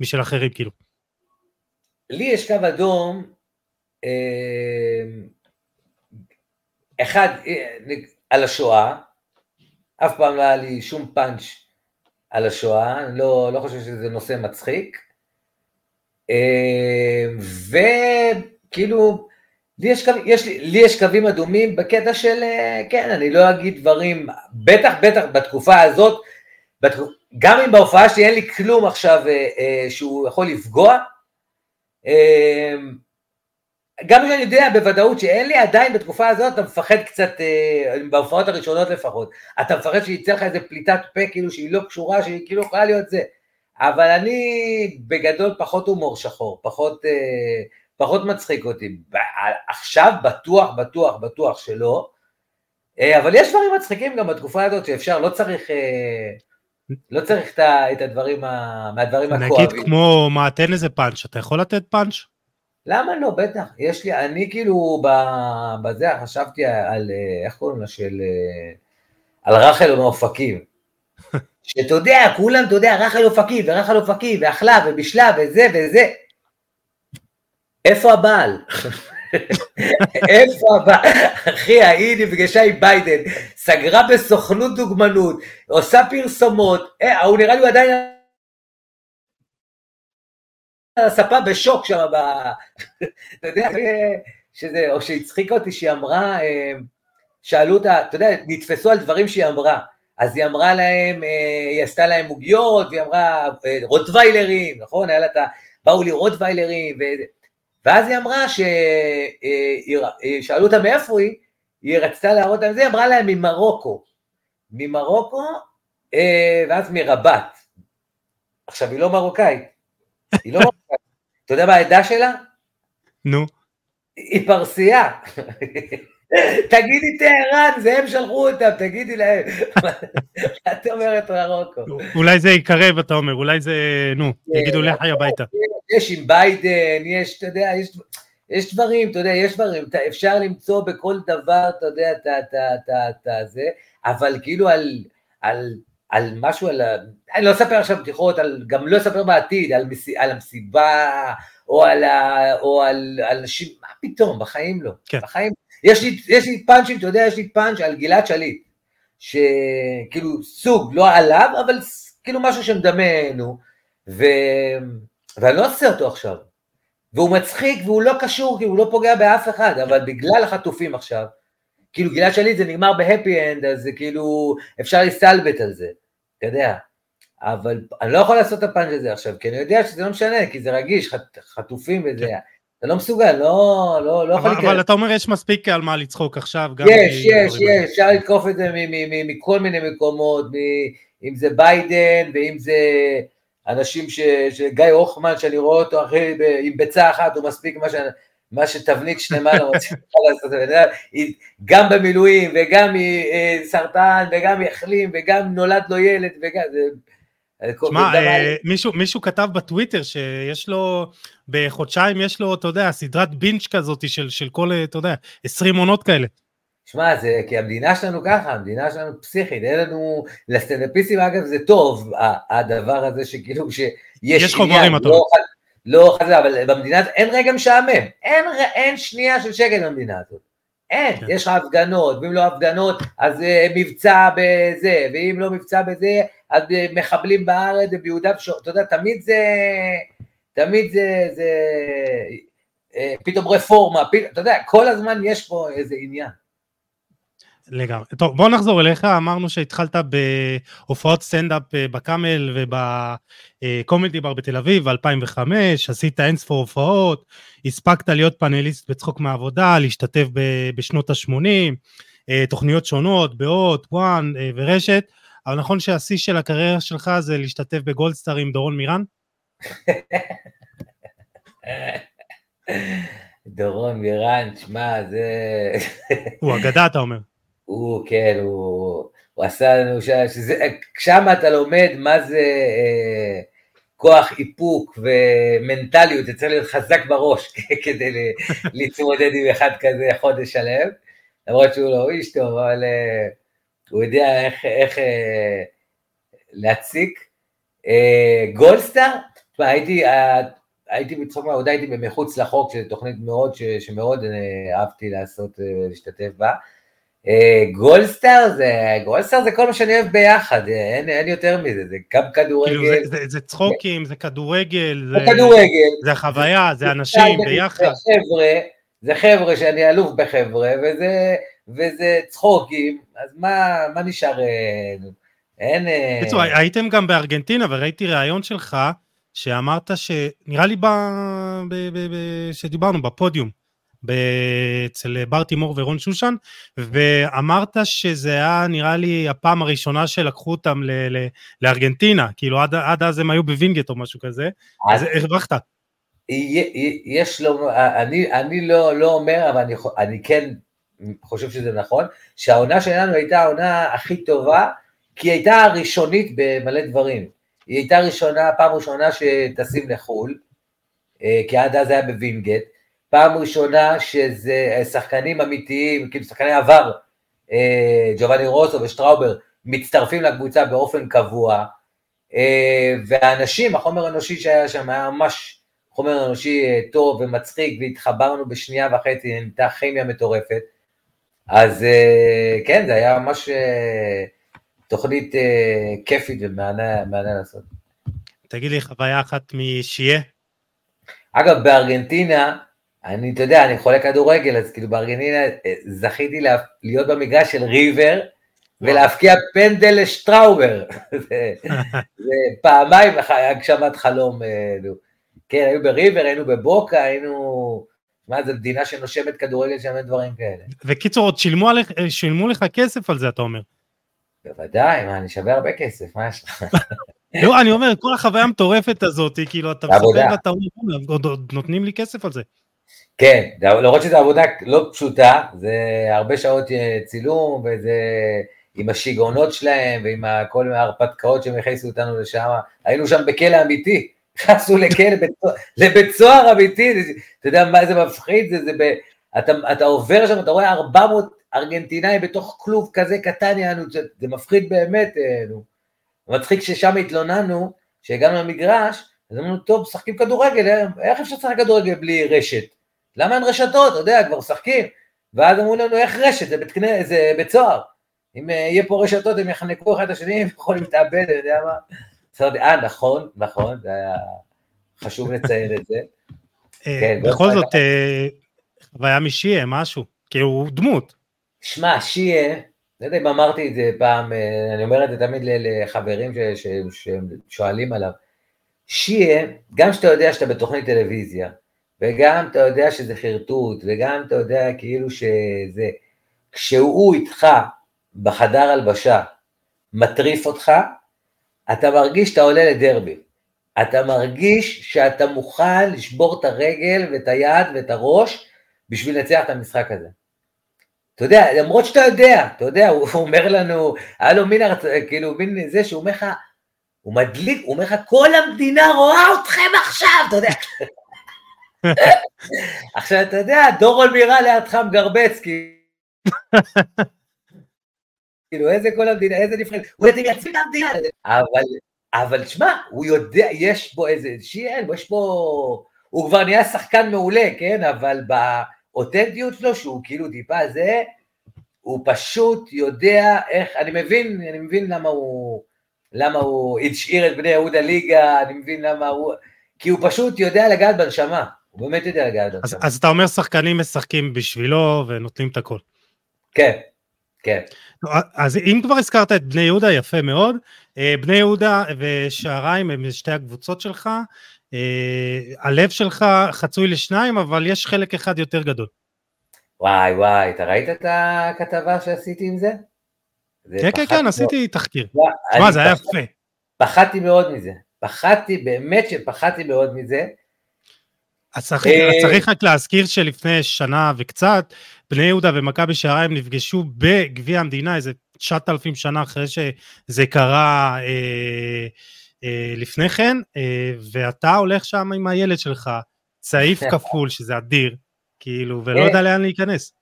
משל אחרים כאילו. לי יש קו אדום, אחד על השואה, אף פעם לא היה לי שום פאנץ' על השואה, אני לא, לא חושב שזה נושא מצחיק. אה, וכאילו, לי יש, יש, לי יש קווים אדומים בקטע של, אה, כן, אני לא אגיד דברים, בטח, בטח בתקופה הזאת, בתקופ, גם אם בהופעה שלי אין לי כלום עכשיו אה, שהוא יכול לפגוע, גם אם אני יודע בוודאות שאין לי, עדיין בתקופה הזאת אתה מפחד קצת, אה, בהופעות הראשונות לפחות, אתה מפחד שיצא לך איזה פליטת פה כאילו שהיא לא קשורה, שהיא כאילו יכולה להיות זה. אבל אני בגדול פחות הומור שחור, פחות, אה, פחות מצחיק אותי. עכשיו בטוח, בטוח, בטוח שלא, אה, אבל יש דברים מצחיקים גם בתקופה הזאת שאפשר, לא צריך... לא צריך את הדברים, מהדברים הכואבים. נגיד כמו מה, תן איזה פאנץ', אתה יכול לתת פאנץ'? למה לא, בטח, יש לי, אני כאילו בזה חשבתי על, איך קוראים לה, של, על רחל מאופקים. שאתה יודע, כולם, אתה יודע, רחל אופקים, ורחל אופקים, ואכלה, ובישלה, וזה וזה. איפה הבעל? איפה הבעל? אחי, ההיא נפגשה עם ביידן, סגרה בסוכנות דוגמנות, עושה פרסומות, אה, הוא נראה לי עדיין הספה בשוק שם. אתה יודע, שזה, או שהצחיקה אותי שהיא אמרה, אה, שאלו אותה, אתה יודע, נתפסו על דברים שהיא אמרה, אז היא אמרה להם, אה, היא עשתה להם עוגיות, והיא אמרה אה, רוטוויילרים, נכון? היה לה את ה... באו לי רוטוויילרים, ו... ואז היא אמרה ששאלו אותה מאיפה היא, היא רצתה להראות להם זה, היא אמרה להם ממרוקו. ממרוקו, ואז מרבת. עכשיו, היא לא מרוקאית, היא לא מרוקאית. אתה יודע מה העדה שלה? נו. היא פרסייה. תגידי טהרן, זה הם שלחו אותם, תגידי להם. את אומרת מרוקו. אולי זה יקרב, אתה אומר, אולי זה, נו, יגידו לכי הביתה. יש עם ביידן, יש, אתה יודע, יש... יש דברים, אתה יודע, יש דברים, אפשר למצוא בכל דבר, אתה יודע, את זה, אבל כאילו על, על על משהו, על, אני לא אספר עכשיו בדיחות, על, גם לא אספר בעתיד, על, מס, על המסיבה, או על, ה, או על אנשים, מה פתאום, בחיים לא, כן. בחיים, יש לי, יש לי פאנצ'ים, אתה יודע, יש לי פאנץ' על גלעד שליט, שכאילו סוג, לא עליו, אבל כאילו משהו שמדמנו, ו... ואני לא עושה אותו עכשיו, והוא מצחיק והוא לא קשור, כי הוא לא פוגע באף אחד, אבל בגלל החטופים עכשיו, כאילו גלעד שליט זה נגמר בהפי אנד, אז זה כאילו, אפשר להסתלבט על זה. אתה יודע, אבל אני לא יכול לעשות את הפאנץ' הזה עכשיו, כי אני יודע שזה לא משנה, כי זה רגיש, חט, חטופים וזה, כן. אתה לא מסוגל, לא, לא, לא יכול לקרוא. אבל אתה אומר יש מספיק על מה לצחוק עכשיו, גם... יש, יש, יש, אפשר לתקוף את זה מכל מיני מקומות, אם זה ביידן, ואם זה אנשים ש... גיא הוכמן, שאני רואה אותו אחרי, עם ביצה אחת, הוא מספיק מה ש... מה שתבנית שלמה לא רוצים לעשות, גם במילואים וגם מסרטן וגם יחלים וגם נולד לו ילד וגם... תשמע, אה, מישהו, מישהו כתב בטוויטר שיש לו, בחודשיים יש לו, אתה יודע, סדרת בינץ' כזאת של, של כל, אתה יודע, 20 עונות כאלה. שמע, זה כי המדינה שלנו ככה, המדינה שלנו פסיכית, אין לנו, לסטנדאפיסטים אגב זה טוב, הדבר הזה שכאילו שיש יש חומרים, אתה לא, לא חזה, אבל במדינה הזאת אין רגע משעמם, אין, אין שנייה של שקט במדינה הזאת. אין, כן. יש לך הפגנות, ואם לא הפגנות, אז uh, מבצע בזה, ואם לא מבצע בזה, אז uh, מחבלים בארץ וביהודה ושומרון, אתה יודע, תמיד זה, תמיד זה, זה uh, פתאום רפורמה, פתאום, אתה יודע, כל הזמן יש פה איזה עניין. לגמרי. טוב, בוא נחזור אליך, אמרנו שהתחלת בהופעות סטנדאפ אה, בקאמל ובקומדי בר בתל אביב ב-2005, עשית אינספור הופעות, הספקת להיות פאנליסט בצחוק מהעבודה, להשתתף בשנות ה-80, אה, תוכניות שונות, באות, וואן אה, ורשת, אבל נכון שהשיא של הקריירה שלך זה להשתתף בגולדסטאר עם דורון מירן? דורון מירן, שמע, זה... הוא אגדה, אתה אומר. הוא, כן, הוא, הוא עשה לנו, שם אתה לומד מה זה אה, כוח איפוק ומנטליות, זה צריך להיות חזק בראש כדי להתמודד עם אחד כזה חודש שלם, למרות שהוא לא איש טוב, אבל אה, הוא יודע איך, איך אה, להציק. אה, גולדסטאר, תשמע, הייתי, אה, הייתי בצחוק מהעבודה, הייתי במחוץ לחוק, שזו תוכנית מאוד, ש, שמאוד אה, אהבתי לעשות, אה, להשתתף בה. אה, גולדסטאר זה, גולדסטאר זה כל מה שאני אוהב ביחד, אה, אין, אין יותר מזה, זה גם כדורגל. כאילו זה, זה, זה צחוקים, זה כדורגל, זה, זה כדורגל. זה חוויה, זה אנשים ביחד. זה חבר'ה, זה חבר'ה שאני אלוף בחבר'ה, וזה, וזה צחוקים, אז מה, מה נשאר? אין... בקיצור, הייתם גם בארגנטינה וראיתי ראיון שלך, שאמרת שנראה לי ב... ב... ב... ב... שדיברנו בפודיום, אצל בר תימור ורון שושן, ואמרת שזה היה נראה לי הפעם הראשונה שלקחו אותם ל... ל... לארגנטינה, כאילו עד, עד אז הם היו בווינגייט או משהו כזה, אז הרווחת. יש לו, אני, אני לא, לא אומר, אבל אני, אני כן חושב שזה נכון, שהעונה שלנו הייתה העונה הכי טובה, כי היא הייתה הראשונית במלא דברים. היא הייתה ראשונה, פעם ראשונה שטסים לחו"ל, אה, כי עד אז היה בווינגייט, פעם ראשונה שזה שחקנים אמיתיים, כאילו שחקני עבר, אה, ג'ובאני רוסו ושטראובר, מצטרפים לקבוצה באופן קבוע, אה, והאנשים, החומר האנושי שהיה שם היה ממש חומר אנושי טוב ומצחיק, והתחברנו בשנייה וחצי, הייתה כימיה מטורפת, אז כן, זה היה ממש תוכנית אה, כיפית ומענה לעשות. תגיד לי חוויה אחת משיהיה. אגב, בארגנטינה, אני, אתה יודע, אני חולה כדורגל, אז כאילו בארגנטינה אה, זכיתי לה, להיות במגרש של ריבר, ולהפקיע פנדל לשטראובר. זה, זה פעמיים הגשמת חלום. אה, כן, היו בריבר, היינו בבוקה, היינו... מה, זו מדינה שנושמת כדורגל שם דברים כאלה. וקיצור, עוד שילמו, עליך, שילמו לך כסף על זה, אתה אומר. בוודאי, מה, אני שווה הרבה כסף, מה יש לך? לא, אני אומר, כל החוויה המטורפת הזאת, כאילו, אתה מספר ואתה אומר, עוד נותנים לי כסף על זה. כן, למרות שזו עבודה לא פשוטה, זה הרבה שעות אה, צילום, וזה עם השיגעונות שלהם, ועם כל ההרפתקאות שהם הכניסו אותנו לשם, היינו שם בכלא אמיתי, נכנסנו לכלא, לבית סוהר אמיתי, אתה יודע מה זה מפחיד, זה, זה ב, אתה, אתה עובר שם, אתה רואה 400 ארגנטינאי בתוך כלוב כזה קטן, יענו, זה, זה מפחיד באמת, אה, נו. מצחיק ששם התלוננו, שהגענו למגרש, אז אמרנו, טוב, משחקים כדורגל, אה, איך אפשר לשחק כדורגל בלי רשת? למה אין רשתות? אתה יודע, כבר משחקים. ואז אמרו לנו, איך רשת? זה בית, כנה, זה בית סוהר. אם אה, יהיה פה רשתות, הם יחנקו אחד את השני, הם יכולים להתאבד, אני יודע מה. אה, נכון, נכון, זה היה חשוב לציין את זה. כן, בכל זאת, חוויה משיה, משהו, כאילו הוא דמות. שמע, שיה, לא יודע אם אמרתי את זה פעם, אה, אני אומר את זה תמיד לחברים ששואלים עליו, שיה, גם שאתה יודע שאתה בתוכנית טלוויזיה, וגם אתה יודע שזה חרטוט, וגם אתה יודע כאילו שזה, כשהוא איתך בחדר הלבשה, מטריף אותך, אתה מרגיש שאתה עולה לדרבי. אתה מרגיש שאתה מוכן לשבור את הרגל ואת היד ואת הראש בשביל לנצח את המשחק הזה. אתה יודע, למרות שאתה יודע, אתה יודע, הוא אומר לנו, היה לו מין, כאילו, מין זה שהוא אומר לך, הוא מדליק, הוא אומר לך, כל המדינה רואה אתכם עכשיו, אתה יודע. עכשיו, אתה יודע, דורון מירה לידך מגרבץ, כאילו, איזה כל המדינה, איזה נבחרת, הוא מייצבים את המדינה, אבל, אבל שמע, הוא יודע, יש בו איזה, שיהיה, יש בו, הוא כבר נהיה שחקן מעולה, כן, אבל ב... האותנטיות שלו, שהוא כאילו טיפה זה, הוא פשוט יודע איך, אני מבין, אני מבין למה הוא, למה הוא השאיר את בני יהודה ליגה, אני מבין למה הוא, כי הוא פשוט יודע לגעת בנשמה, הוא באמת יודע לגעת בנשמה. אז, אז אתה אומר שחקנים משחקים בשבילו ונותנים את הכל. כן, כן. אז אם כבר הזכרת את בני יהודה, יפה מאוד. אה, בני יהודה ושעריים הם שתי הקבוצות שלך. אה, הלב שלך חצוי לשניים, אבל יש חלק אחד יותר גדול. וואי וואי, אתה ראית את הכתבה שעשיתי עם זה? כן, כן, כן, עשיתי תחקיר. מה, זה היה יפה. פחדתי מאוד מזה. פחדתי, באמת שפחדתי מאוד מזה. אז צריך רק להזכיר שלפני שנה וקצת, בני יהודה ומכבי שעריים נפגשו בגביע המדינה איזה 9,000 שנה אחרי שזה קרה אה, אה, לפני כן, אה, ואתה הולך שם עם הילד שלך, צעיף כפול, שזה אדיר, כאילו, ולא יודע לאן להיכנס.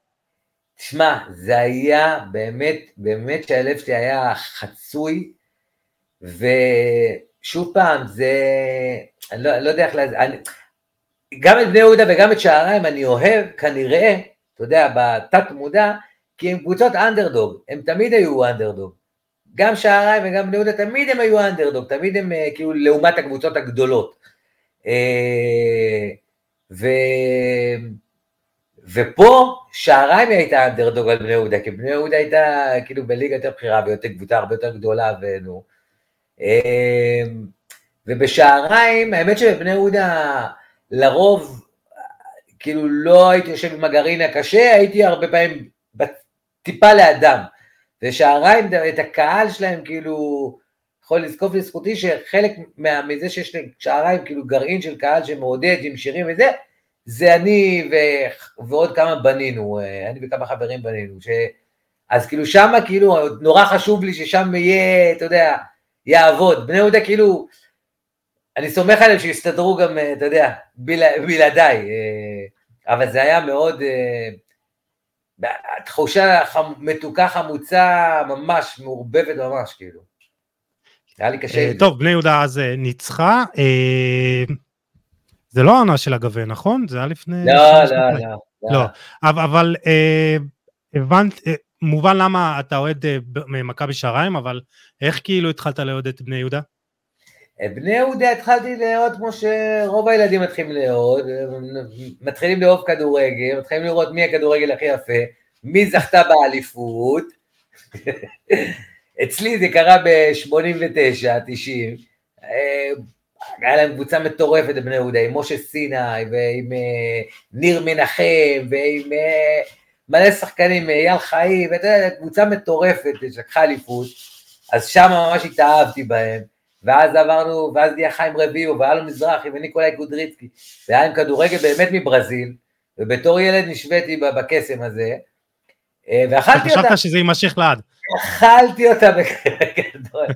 תשמע, זה היה באמת, באמת שהלב שלי היה חצוי, ושוב פעם, זה, אני לא, לא יודע איך, להז... אני, גם את בני יהודה וגם את שעריים אני אוהב, כנראה, אתה יודע, בתת מודע, כי הם קבוצות אנדרדוג, הם תמיד היו אנדרדוג. גם שעריים וגם בני יהודה תמיד הם היו אנדרדוג, תמיד הם אה, כאילו לעומת הקבוצות הגדולות. אה, ו... ופה שעריים הייתה אנדרדוג על בני יהודה, כי בני יהודה הייתה כאילו בליגה יותר בכירה ויותר קבוצה הרבה יותר גדולה ונו. אה, ובשעריים, האמת שבבני יהודה לרוב, כאילו לא הייתי יושב עם הגרעין הקשה, הייתי הרבה פעמים טיפה לאדם. ושעריים, את הקהל שלהם, כאילו, יכול לזקוף לזכותי שחלק מה, מזה שיש לשעריים, כאילו גרעין של קהל שמעודד עם שירים וזה, זה אני ו, ועוד כמה בנינו, אה, אני וכמה חברים בנינו, ש, אז כאילו שמה כאילו נורא חשוב לי ששם יהיה, אתה יודע, יעבוד. בני יהודה כאילו, אני סומך עליהם שיסתדרו גם, אה, אתה יודע, בלעדיי, אה, אבל זה היה מאוד, תחושה מתוקה חמוצה ממש, מעורבבת ממש, כאילו. היה לי קשה. טוב, בני יהודה אז ניצחה. זה לא העונה של הגביע, נכון? זה היה לפני... לא, לא, לא, לא. לא. אבל הבנת, מובן למה אתה אוהד ממכבי שעריים, אבל איך כאילו התחלת לאהוד את בני יהודה? בני יהודה התחלתי לאהוד כמו שרוב הילדים מתחילים לאהוד, מתחילים לאהוב כדורגל, מתחילים לראות מי הכדורגל הכי יפה, מי זכתה באליפות. אצלי זה קרה ב-89, 90. היה להם קבוצה מטורפת בבני יהודה, עם משה סיני, ועם אה, ניר מנחם, ועם אה, מלא שחקנים, אייל חיים, ואתה יודע, קבוצה מטורפת שלקחה אליפות, אז שם ממש התאהבתי בהם, ואז עברנו, ואז נהיה חיים רביעו, והיה לו מזרחי, וניקולאי קודריצקי, והיה עם כדורגל באמת מברזיל, ובתור ילד נשוויתי בקסם הזה, אה, ואכלתי אותה. חשבת שזה יימשך לעד. אכלתי אותה בגדול.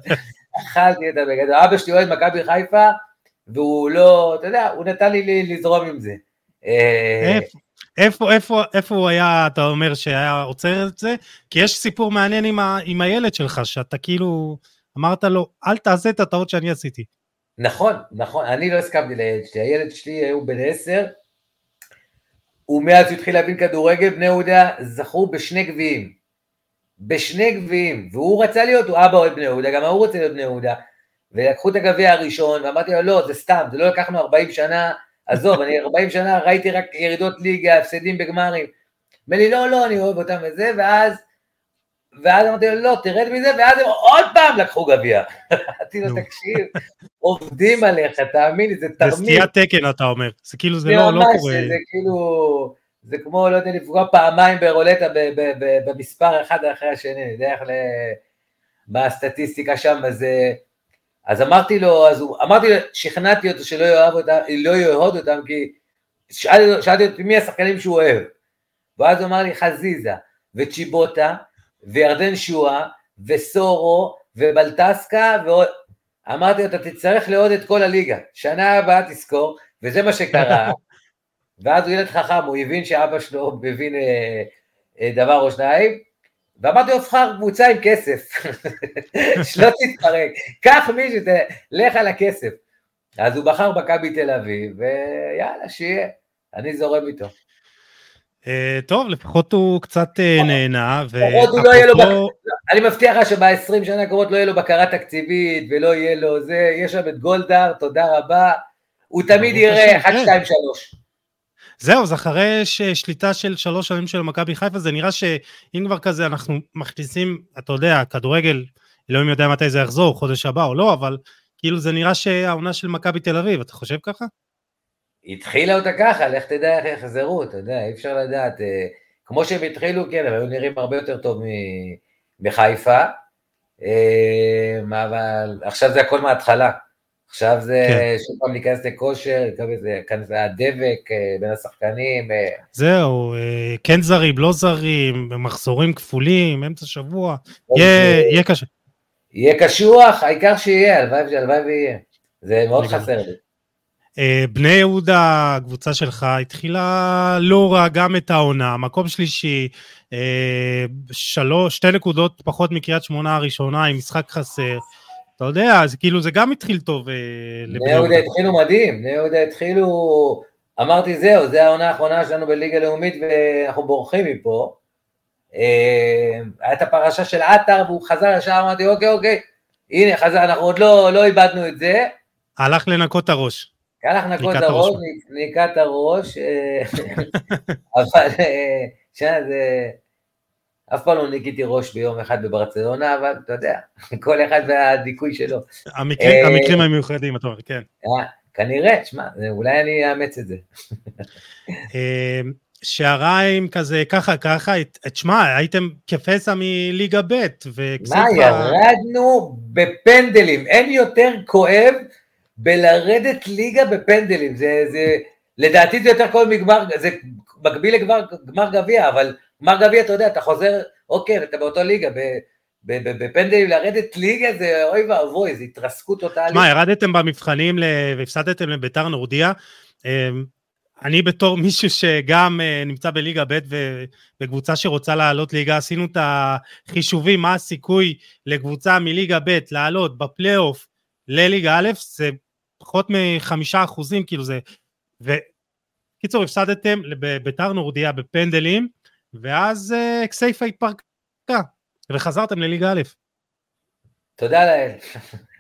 אכלתי אותה בגדול. אבא שלי אוהד מכבי חיפה, והוא לא, אתה יודע, הוא נתן לי לזרום עם זה. אה, איפה, איפה, איפה הוא היה, אתה אומר, שהיה עוצר את זה? כי יש סיפור מעניין עם, ה, עם הילד שלך, שאתה כאילו אמרת לו, אל תעשה את הטעות שאני עשיתי. נכון, נכון, אני לא הסכמתי לילד שלי, הילד שלי הוא בן עשר, ומאז שהוא התחיל להבין כדורגל, בני יהודה זכו בשני גביעים. בשני גביעים, והוא רצה להיות, הוא אבא אוהד בני יהודה, גם הוא רוצה להיות בני יהודה, ולקחו את הגביע הראשון, ואמרתי לו, לא, זה סתם, זה לא לקחנו 40 שנה, עזוב, אני 40 שנה ראיתי רק ירידות ליגה, הפסדים בגמרים. אומר לי, לא, לא, אני אוהב אותם וזה, ואז, ואז אמרתי לו, לא, תרד מזה, ואז הם עוד פעם לקחו גביע. אמרתי לו, תקשיב, עובדים עליך, תאמין לי, זה תרמית. זה סטיית תקן, אתה אומר, זה כאילו, זה לא, לא קורה. זה כאילו... זה כמו, לא יודע, לפגוע פעמיים ברולטה במספר אחד אחרי השני, אני יודע איך ל... מה הסטטיסטיקה שם, אז, אז אמרתי לו, אז הוא, אמרתי לו, שכנעתי אותו שלא יאהב אותם, לא יאהוד אותם, כי שאלתי, שאלתי אותי מי השחקנים שהוא אוהב, ואז הוא אמר לי חזיזה, וצ'יבוטה, וירדן שואה, וסורו, ובלטסקה, ועוד, אמרתי לו, אתה תצטרך לאהוד את כל הליגה, שנה הבאה תזכור, וזה מה שקרה, ואז הוא ילד חכם, הוא הבין שאבא שלו מבין אה, אה, דבר או שניים, ואמרתי לו, בחר קבוצה עם כסף, שלא תתפרק, קח מישהו, לך על הכסף. אז הוא בחר מכבי תל אביב, ויאללה, שיהיה, אני זורם איתו. Uh, טוב, לפחות הוא קצת uh, נהנה. לפחות הוא לא לו, בק... אני מבטיח לך שב-20 שנה הקרובות לא יהיה לו בקרה תקציבית ולא יהיה לו זה, יש שם את גולדהר, תודה רבה, הוא תמיד יראה 1, 2, 3. זהו, זה אחרי שליטה של שלוש שנים של מכבי חיפה, זה נראה שאם כבר כזה אנחנו מכניסים, אתה יודע, כדורגל, אלוהים יודע מתי זה יחזור, חודש הבא או לא, אבל כאילו זה נראה שהעונה של מכבי תל אביב, אתה חושב ככה? התחילה אותה ככה, לך תדע איך יחזרו, אתה יודע, אי אפשר לדעת. אה, כמו שהם התחילו, כן, הם היו נראים הרבה יותר טוב מחיפה, אה, אבל עכשיו זה הכל מההתחלה. עכשיו זה כן. שוב פעם להיכנס לכושר, כאן זה הדבק בין השחקנים. אה. זהו, כן זרים, לא זרים, מחזורים כפולים, אמצע שבוע, יהיה קשה. יהיה קשוח, העיקר שיהיה, הלוואי ויהיה. זה מאוד חסר לי. בני יהודה, הקבוצה שלך, התחילה לא רע גם את העונה, מקום שלישי, שלוש, שתי נקודות פחות מקריית שמונה הראשונה עם משחק חסר. אתה יודע, זה כאילו, זה גם התחיל טוב. אה, בני יהודה התחילו מדהים, בני יהודה התחילו, אמרתי זהו, זו העונה האחרונה שלנו בליגה לאומית ואנחנו בורחים מפה. אה, הייתה הפרשה של עטר והוא חזר ישר, אמרתי אוקיי אוקיי, הנה חזר, אנחנו עוד לא, לא איבדנו את זה. הלך לנקות את הראש. הלך לנקות את הראש, ניקה את הראש, אה, אבל זה... אף פעם לא ניקיתי ראש ביום אחד בברצלונה, אבל אתה יודע, כל אחד והדיכוי שלו. המקרים, המקרים המיוחדים, אתה אומר, כן. אה, כנראה, שמע, אולי אני אאמץ את זה. אה, שעריים כזה, ככה, ככה, תשמע, הייתם כפסע מליגה ב' וכספה... מה, ירדנו בפנדלים, אין יותר כואב בלרדת ליגה בפנדלים, זה, זה, לדעתי זה יותר כואב מגמר, זה מקביל לגמר גביע, אבל גמר גביע, אתה יודע, אתה חוזר, אוקיי, אתה באותו ליגה, בפנדלים לרדת ליגה זה אוי ואבוי, זה התרסקות טוטאלית. מה, ירדתם במבחנים והפסדתם לביתר נורדיה. אמ, אני בתור מישהו שגם אה, נמצא בליגה ב' וקבוצה שרוצה לעלות ליגה, עשינו את החישובים, מה הסיכוי לקבוצה מליגה ב' לעלות בפלייאוף לליגה א', זה פחות מחמישה אחוזים, כאילו זה... וקיצור, הפסדתם לביתר נורדיה בפנדלים, ואז uh, כסייפה התפרקה, וחזרתם לליגה א'. תודה לאל.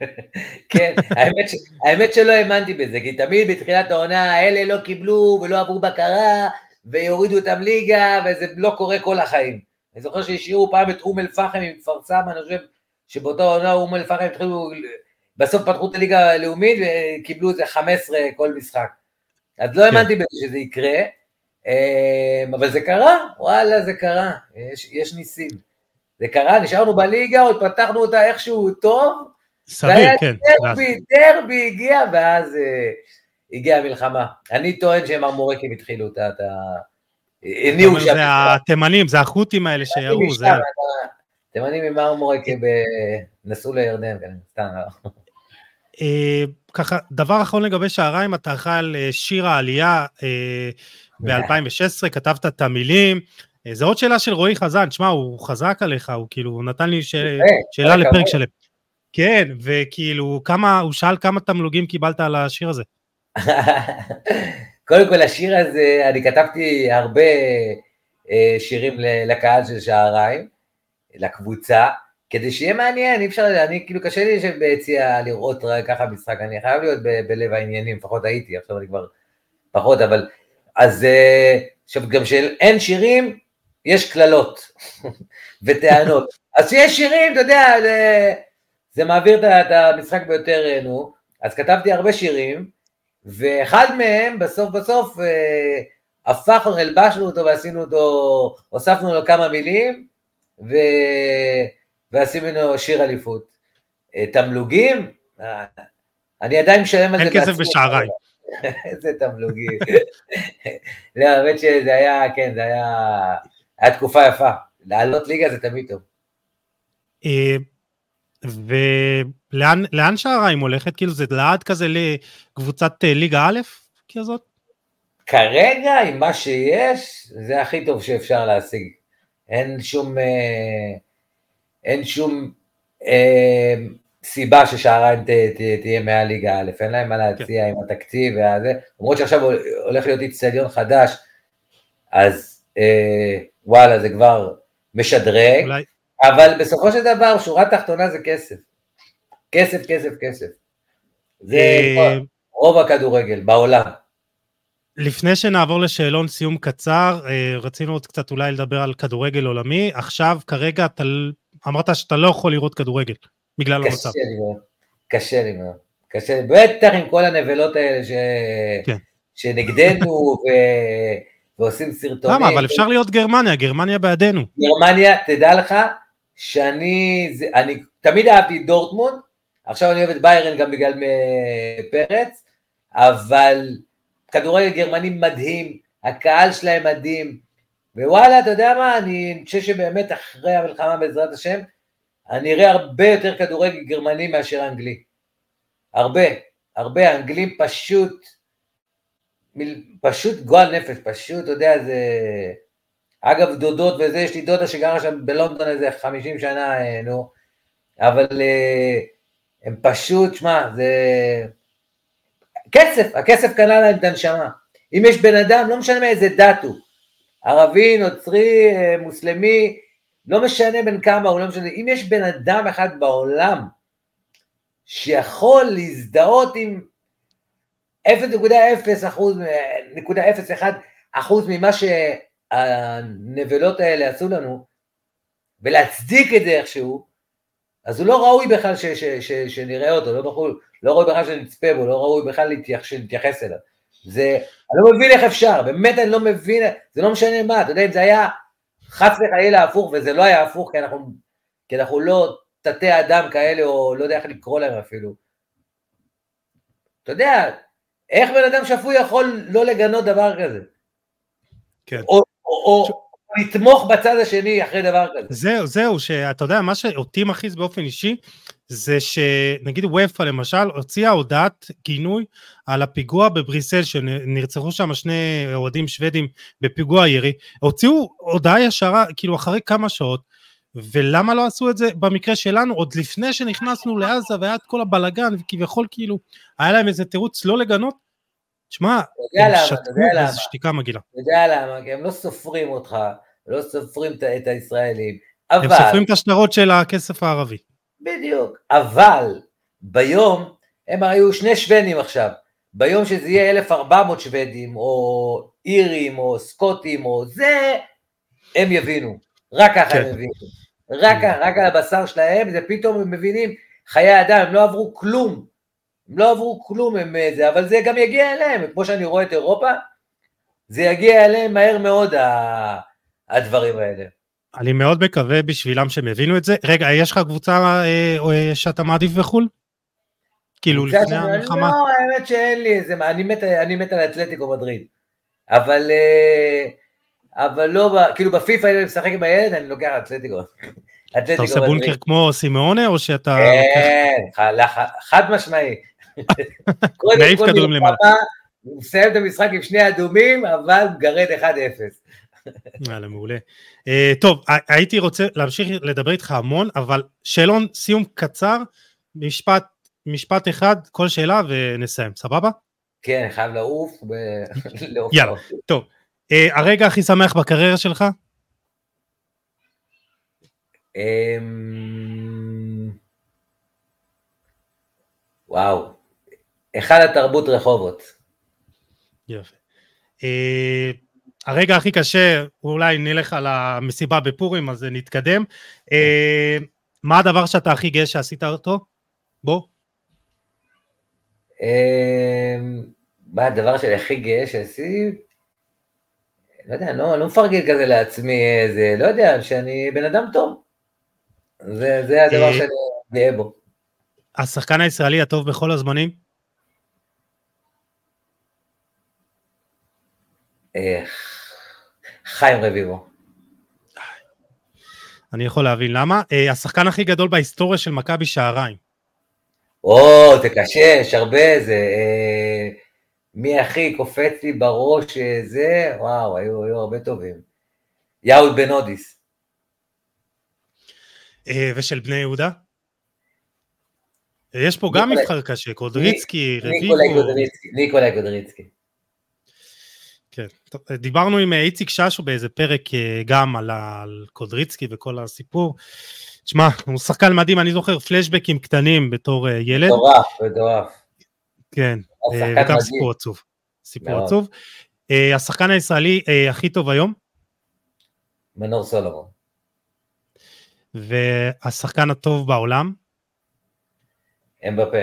כן, האמת, ש, האמת שלא האמנתי בזה, כי תמיד בתחילת העונה האלה לא קיבלו ולא עברו בקרה, ויורידו אותם ליגה, וזה לא קורה כל החיים. אני זוכר שהשאירו פעם את אום אל-פחם עם כפר סבא, אני חושב שבאותה עונה אום אל-פחם התחילו, בסוף פתחו את הליגה הלאומית וקיבלו איזה 15 כל משחק. אז לא כן. האמנתי בזה שזה יקרה, אמ, אבל זה קרה, וואלה זה קרה, יש, יש ניסים. זה קרה, נשארנו בליגה, עוד פתחנו אותה איכשהו טוב, סביר, כן. דרבי, דרבי הגיע, ואז uh, הגיעה המלחמה. אני טוען שהם המורקים התחילו את ה... הניעו שם. זה התימנים, זה החות'ים האלה שירו, זה... תימנים עם מרמורקים נסעו לירדן, כן, סתם. אה, ככה, דבר אחרון לגבי שעריים, אתה אחראי על שיר העלייה, ב-2016, כתבת את המילים. אה, זו עוד שאלה של רועי חזן, שמע, הוא חזק עליך, הוא כאילו הוא נתן לי ש... שאלה לפרק שלם. כן, וכאילו, כמה, הוא שאל כמה תמלוגים קיבלת על השיר הזה. קודם כל, השיר הזה, אני כתבתי הרבה אה, שירים לקהל של שעריים, לקבוצה, כדי שיהיה מעניין, אי אפשר, אני כאילו קשה לי לשבת ביציע לראות ככה משחק, אני חייב להיות בלב העניינים, לפחות הייתי, עכשיו אני כבר פחות, אבל אז אה, עכשיו גם שאין שירים, יש קללות וטענות. אז כשיש שירים, אתה יודע, זה, זה מעביר את המשחק ביותר, אה, נו. אז כתבתי הרבה שירים, ואחד מהם, בסוף בסוף, אה, הפכנו, הלבשנו אותו ועשינו אותו, הוספנו לו כמה מילים, ו... ועשינו שיר אליפות. תמלוגים, אני עדיין משלם על זה בעצמי. אין כסף בשעריים. איזה תמלוגים. לא, האמת שזה היה, כן, זה היה, היה תקופה יפה. לעלות ליגה זה תמיד טוב. אה, ולאן שעריים הולכת? כאילו זה לעד כזה לקבוצת אה, ליגה א' כזאת? כרגע, עם מה שיש, זה הכי טוב שאפשר להשיג. אין שום, אה, אין שום סיבה ששעריים תהיה מעל ליגה א', אין להם מה להציע כן. עם התקציב והזה, למרות שעכשיו הולך להיות איצטדיון חדש, אז אה, וואלה זה כבר משדרג, אולי... אבל בסופו של דבר שורה תחתונה זה כסף, כסף, כסף, כסף. זה אה... רוב הכדורגל בעולם. לפני שנעבור לשאלון סיום קצר, אה, רצינו עוד קצת אולי לדבר על כדורגל עולמי, עכשיו כרגע אתה אמרת שאתה לא יכול לראות כדורגל. בגלל המצב. קשה לי מאוד, קשה לי מאוד. קשה לי, בטח עם כל הנבלות האלה ש... כן. שנגדנו ו... ועושים סרטונים. למה? אבל אפשר להיות גרמניה, גרמניה בעדינו. גרמניה, תדע לך שאני אני תמיד אהבתי את דורטמונד, עכשיו אני אוהב את ביירן גם בגלל פרץ, אבל כדורגל גרמני מדהים, הקהל שלהם מדהים, ווואלה, אתה יודע מה, אני חושב שבאמת אחרי המלחמה בעזרת השם, אני אראה הרבה יותר כדורגל גרמני מאשר אנגלי. הרבה, הרבה, האנגלים פשוט, פשוט גועל נפש, פשוט, אתה יודע, זה... אגב, דודות וזה, יש לי דודה שגרה שם בלונדון איזה 50 שנה, אה, נו, אבל אה, הם פשוט, שמע, זה... כסף, הכסף קנה להם את הנשמה. אם יש בן אדם, לא משנה מאיזה דת הוא, ערבי, נוצרי, אה, מוסלמי, לא משנה בין כמה, הוא לא משנה, אם יש בן אדם אחד בעולם שיכול להזדהות עם 0.0 אחוז, 0.01 אחוז ממה שהנבלות האלה עשו לנו, ולהצדיק את זה איכשהו, אז הוא לא ראוי בכלל ש, ש, ש, שנראה אותו, לא, בחול, לא ראוי בכלל שנצפה בו, לא ראוי בכלל שנתייחס אליו. זה, אני לא מבין איך אפשר, באמת אני לא מבין, זה לא משנה מה, אתה יודע, אם זה היה חס וחלילה הפוך, וזה לא היה הפוך, כי אנחנו, כי אנחנו לא תתי אדם כאלה, או לא יודע איך לקרוא להם אפילו. אתה יודע, איך בן אדם שפוי יכול לא לגנות דבר כזה? כן. או, או, או לתמוך בצד השני אחרי דבר כזה. זהו, זהו, שאתה יודע, מה שאותי מכעיס באופן אישי, זה שנגיד וופא למשל הוציאה הודעת גינוי על הפיגוע בבריסל שנרצחו שם שני אוהדים שוודים בפיגוע ירי, הוציאו הודעה ישרה כאילו אחרי כמה שעות ולמה לא עשו את זה במקרה שלנו עוד לפני שנכנסנו לעזה והיה את כל הבלגן וכביכול כאילו היה להם איזה תירוץ לא לגנות שמע, הם שתקו באיזו שתיקה מגעילה. אתה יודע למה? כי הם לא סופרים אותך, לא סופרים את הישראלים, אבל... הם סופרים את השטרות של הכסף הערבי. בדיוק, אבל ביום, הם היו שני שוודים עכשיו, ביום שזה יהיה 1,400 שוודים, או אירים, או סקוטים, או זה, הם יבינו, רק ככה כן. הם יבינו, רק, רק על הבשר שלהם, זה פתאום הם מבינים, חיי אדם, הם לא עברו כלום, הם לא עברו כלום הם זה, אבל זה גם יגיע אליהם, כמו שאני רואה את אירופה, זה יגיע אליהם מהר מאוד הדברים האלה. אני מאוד מקווה בשבילם שהם הבינו את זה. רגע, יש לך קבוצה אה, אה, שאתה מעדיף בחו"ל? כאילו לפני המלחמה? לא, האמת שאין לי איזה, אני מת, אני מת על אתלטיקו מדריד. אבל, אה, אבל לא, כאילו בפיפא אני משחק עם הילד, אני לוקח אתלטיקו. אתה עושה בונקר כמו סימאונה או שאתה... כן, חד משמעי. נעיף כדורים למעלה. הוא מסיים את המשחק עם שני אדומים, אבל מגרד 1-0. יאללה, מעולה. Uh, טוב, הייתי רוצה להמשיך לדבר איתך המון, אבל שאלון סיום קצר, משפט, משפט אחד, כל שאלה ונסיים, סבבה? כן, חייב לעוף. ו... יאללה, טוב. Uh, הרגע הכי שמח בקריירה שלך? Um... וואו, היכל התרבות רחובות. יופי. הרגע הכי קשה, אולי נלך על המסיבה בפורים, אז נתקדם. אה, מה הדבר שאתה הכי גאה שעשית אותו? בוא. אה, מה הדבר שאני הכי גאה שעשיתי? לא יודע, אני לא, לא מפרגן כזה לעצמי, זה, לא יודע, שאני בן אדם טוב. זה, זה הדבר אה, שאני גאה בו. השחקן הישראלי הטוב בכל הזמנים? איך? חיים רביבו. אני יכול להבין למה. Uh, השחקן הכי גדול בהיסטוריה של מכבי שעריים. או, זה קשה, יש הרבה, זה... Uh, מי הכי קופץ לי בראש אה, זה, וואו, היו, היו הרבה טובים. יאוד בן אודיס. ושל בני יהודה? יש פה גם מבחר קשה, קודריצקי, רביבו. ניקולאי קודריצקי. כן, טוב, דיברנו עם אה, איציק ששו באיזה פרק אה, גם על, על קודריצקי וכל הסיפור. תשמע, הוא שחקן מדהים, אני זוכר פלשבקים קטנים בתור אה, ילד. מטורף, מטורף. כן, וגם סיפור עצוב. סיפור מאוד. עצוב. השחקן הישראלי הכי טוב היום? מנור סולומון. והשחקן הטוב בעולם? אמבפה.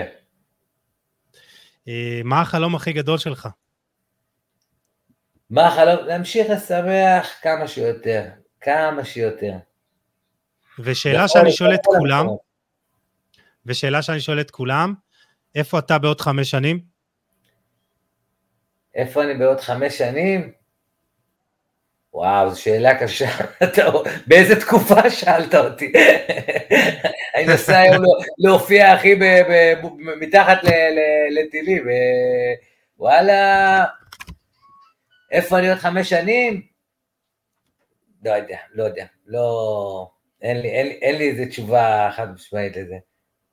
מה החלום הכי גדול שלך? מה החלום? להמשיך לשמח כמה שיותר, כמה שיותר. ושאלה שאני שואל את כולם, ושאלה שאני שואל את כולם, איפה אתה בעוד חמש שנים? איפה אני בעוד חמש שנים? וואו, זו שאלה קשה. באיזה תקופה שאלת אותי? אני נוסע היום להופיע, אחי, מתחת לטילים. וואלה, איפה אני עוד חמש שנים? לא יודע, לא יודע. לא... אין לי, אין, אין לי איזה תשובה חד משמעית לזה.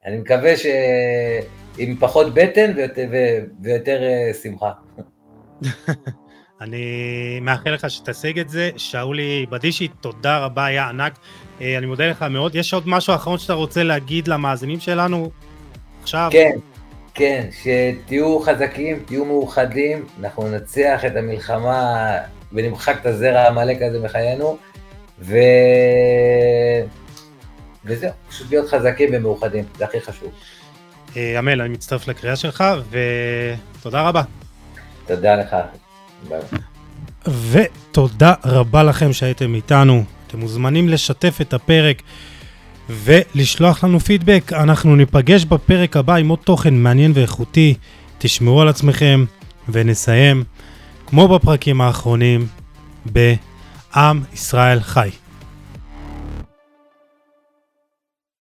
אני מקווה שעם פחות בטן ויותר, ויותר אה, שמחה. אני מאחל לך שתשיג את זה. שאולי בדישי, תודה רבה, היה ענק. אה, אני מודה לך מאוד. יש עוד משהו אחרון שאתה רוצה להגיד למאזינים שלנו עכשיו? כן, כן, שתהיו חזקים, תהיו מאוחדים, אנחנו ננצח את המלחמה ונמחק את הזרע העמלק הזה מחיינו, ו... וזהו, פשוט להיות חזקים ומאוחדים, זה הכי חשוב. אמל, אני מצטרף לקריאה שלך, ותודה רבה. תודה לך. ותודה רבה לכם שהייתם איתנו. אתם מוזמנים לשתף את הפרק ולשלוח לנו פידבק. אנחנו ניפגש בפרק הבא עם עוד תוכן מעניין ואיכותי. תשמרו על עצמכם ונסיים, כמו בפרקים האחרונים, בעם ישראל חי.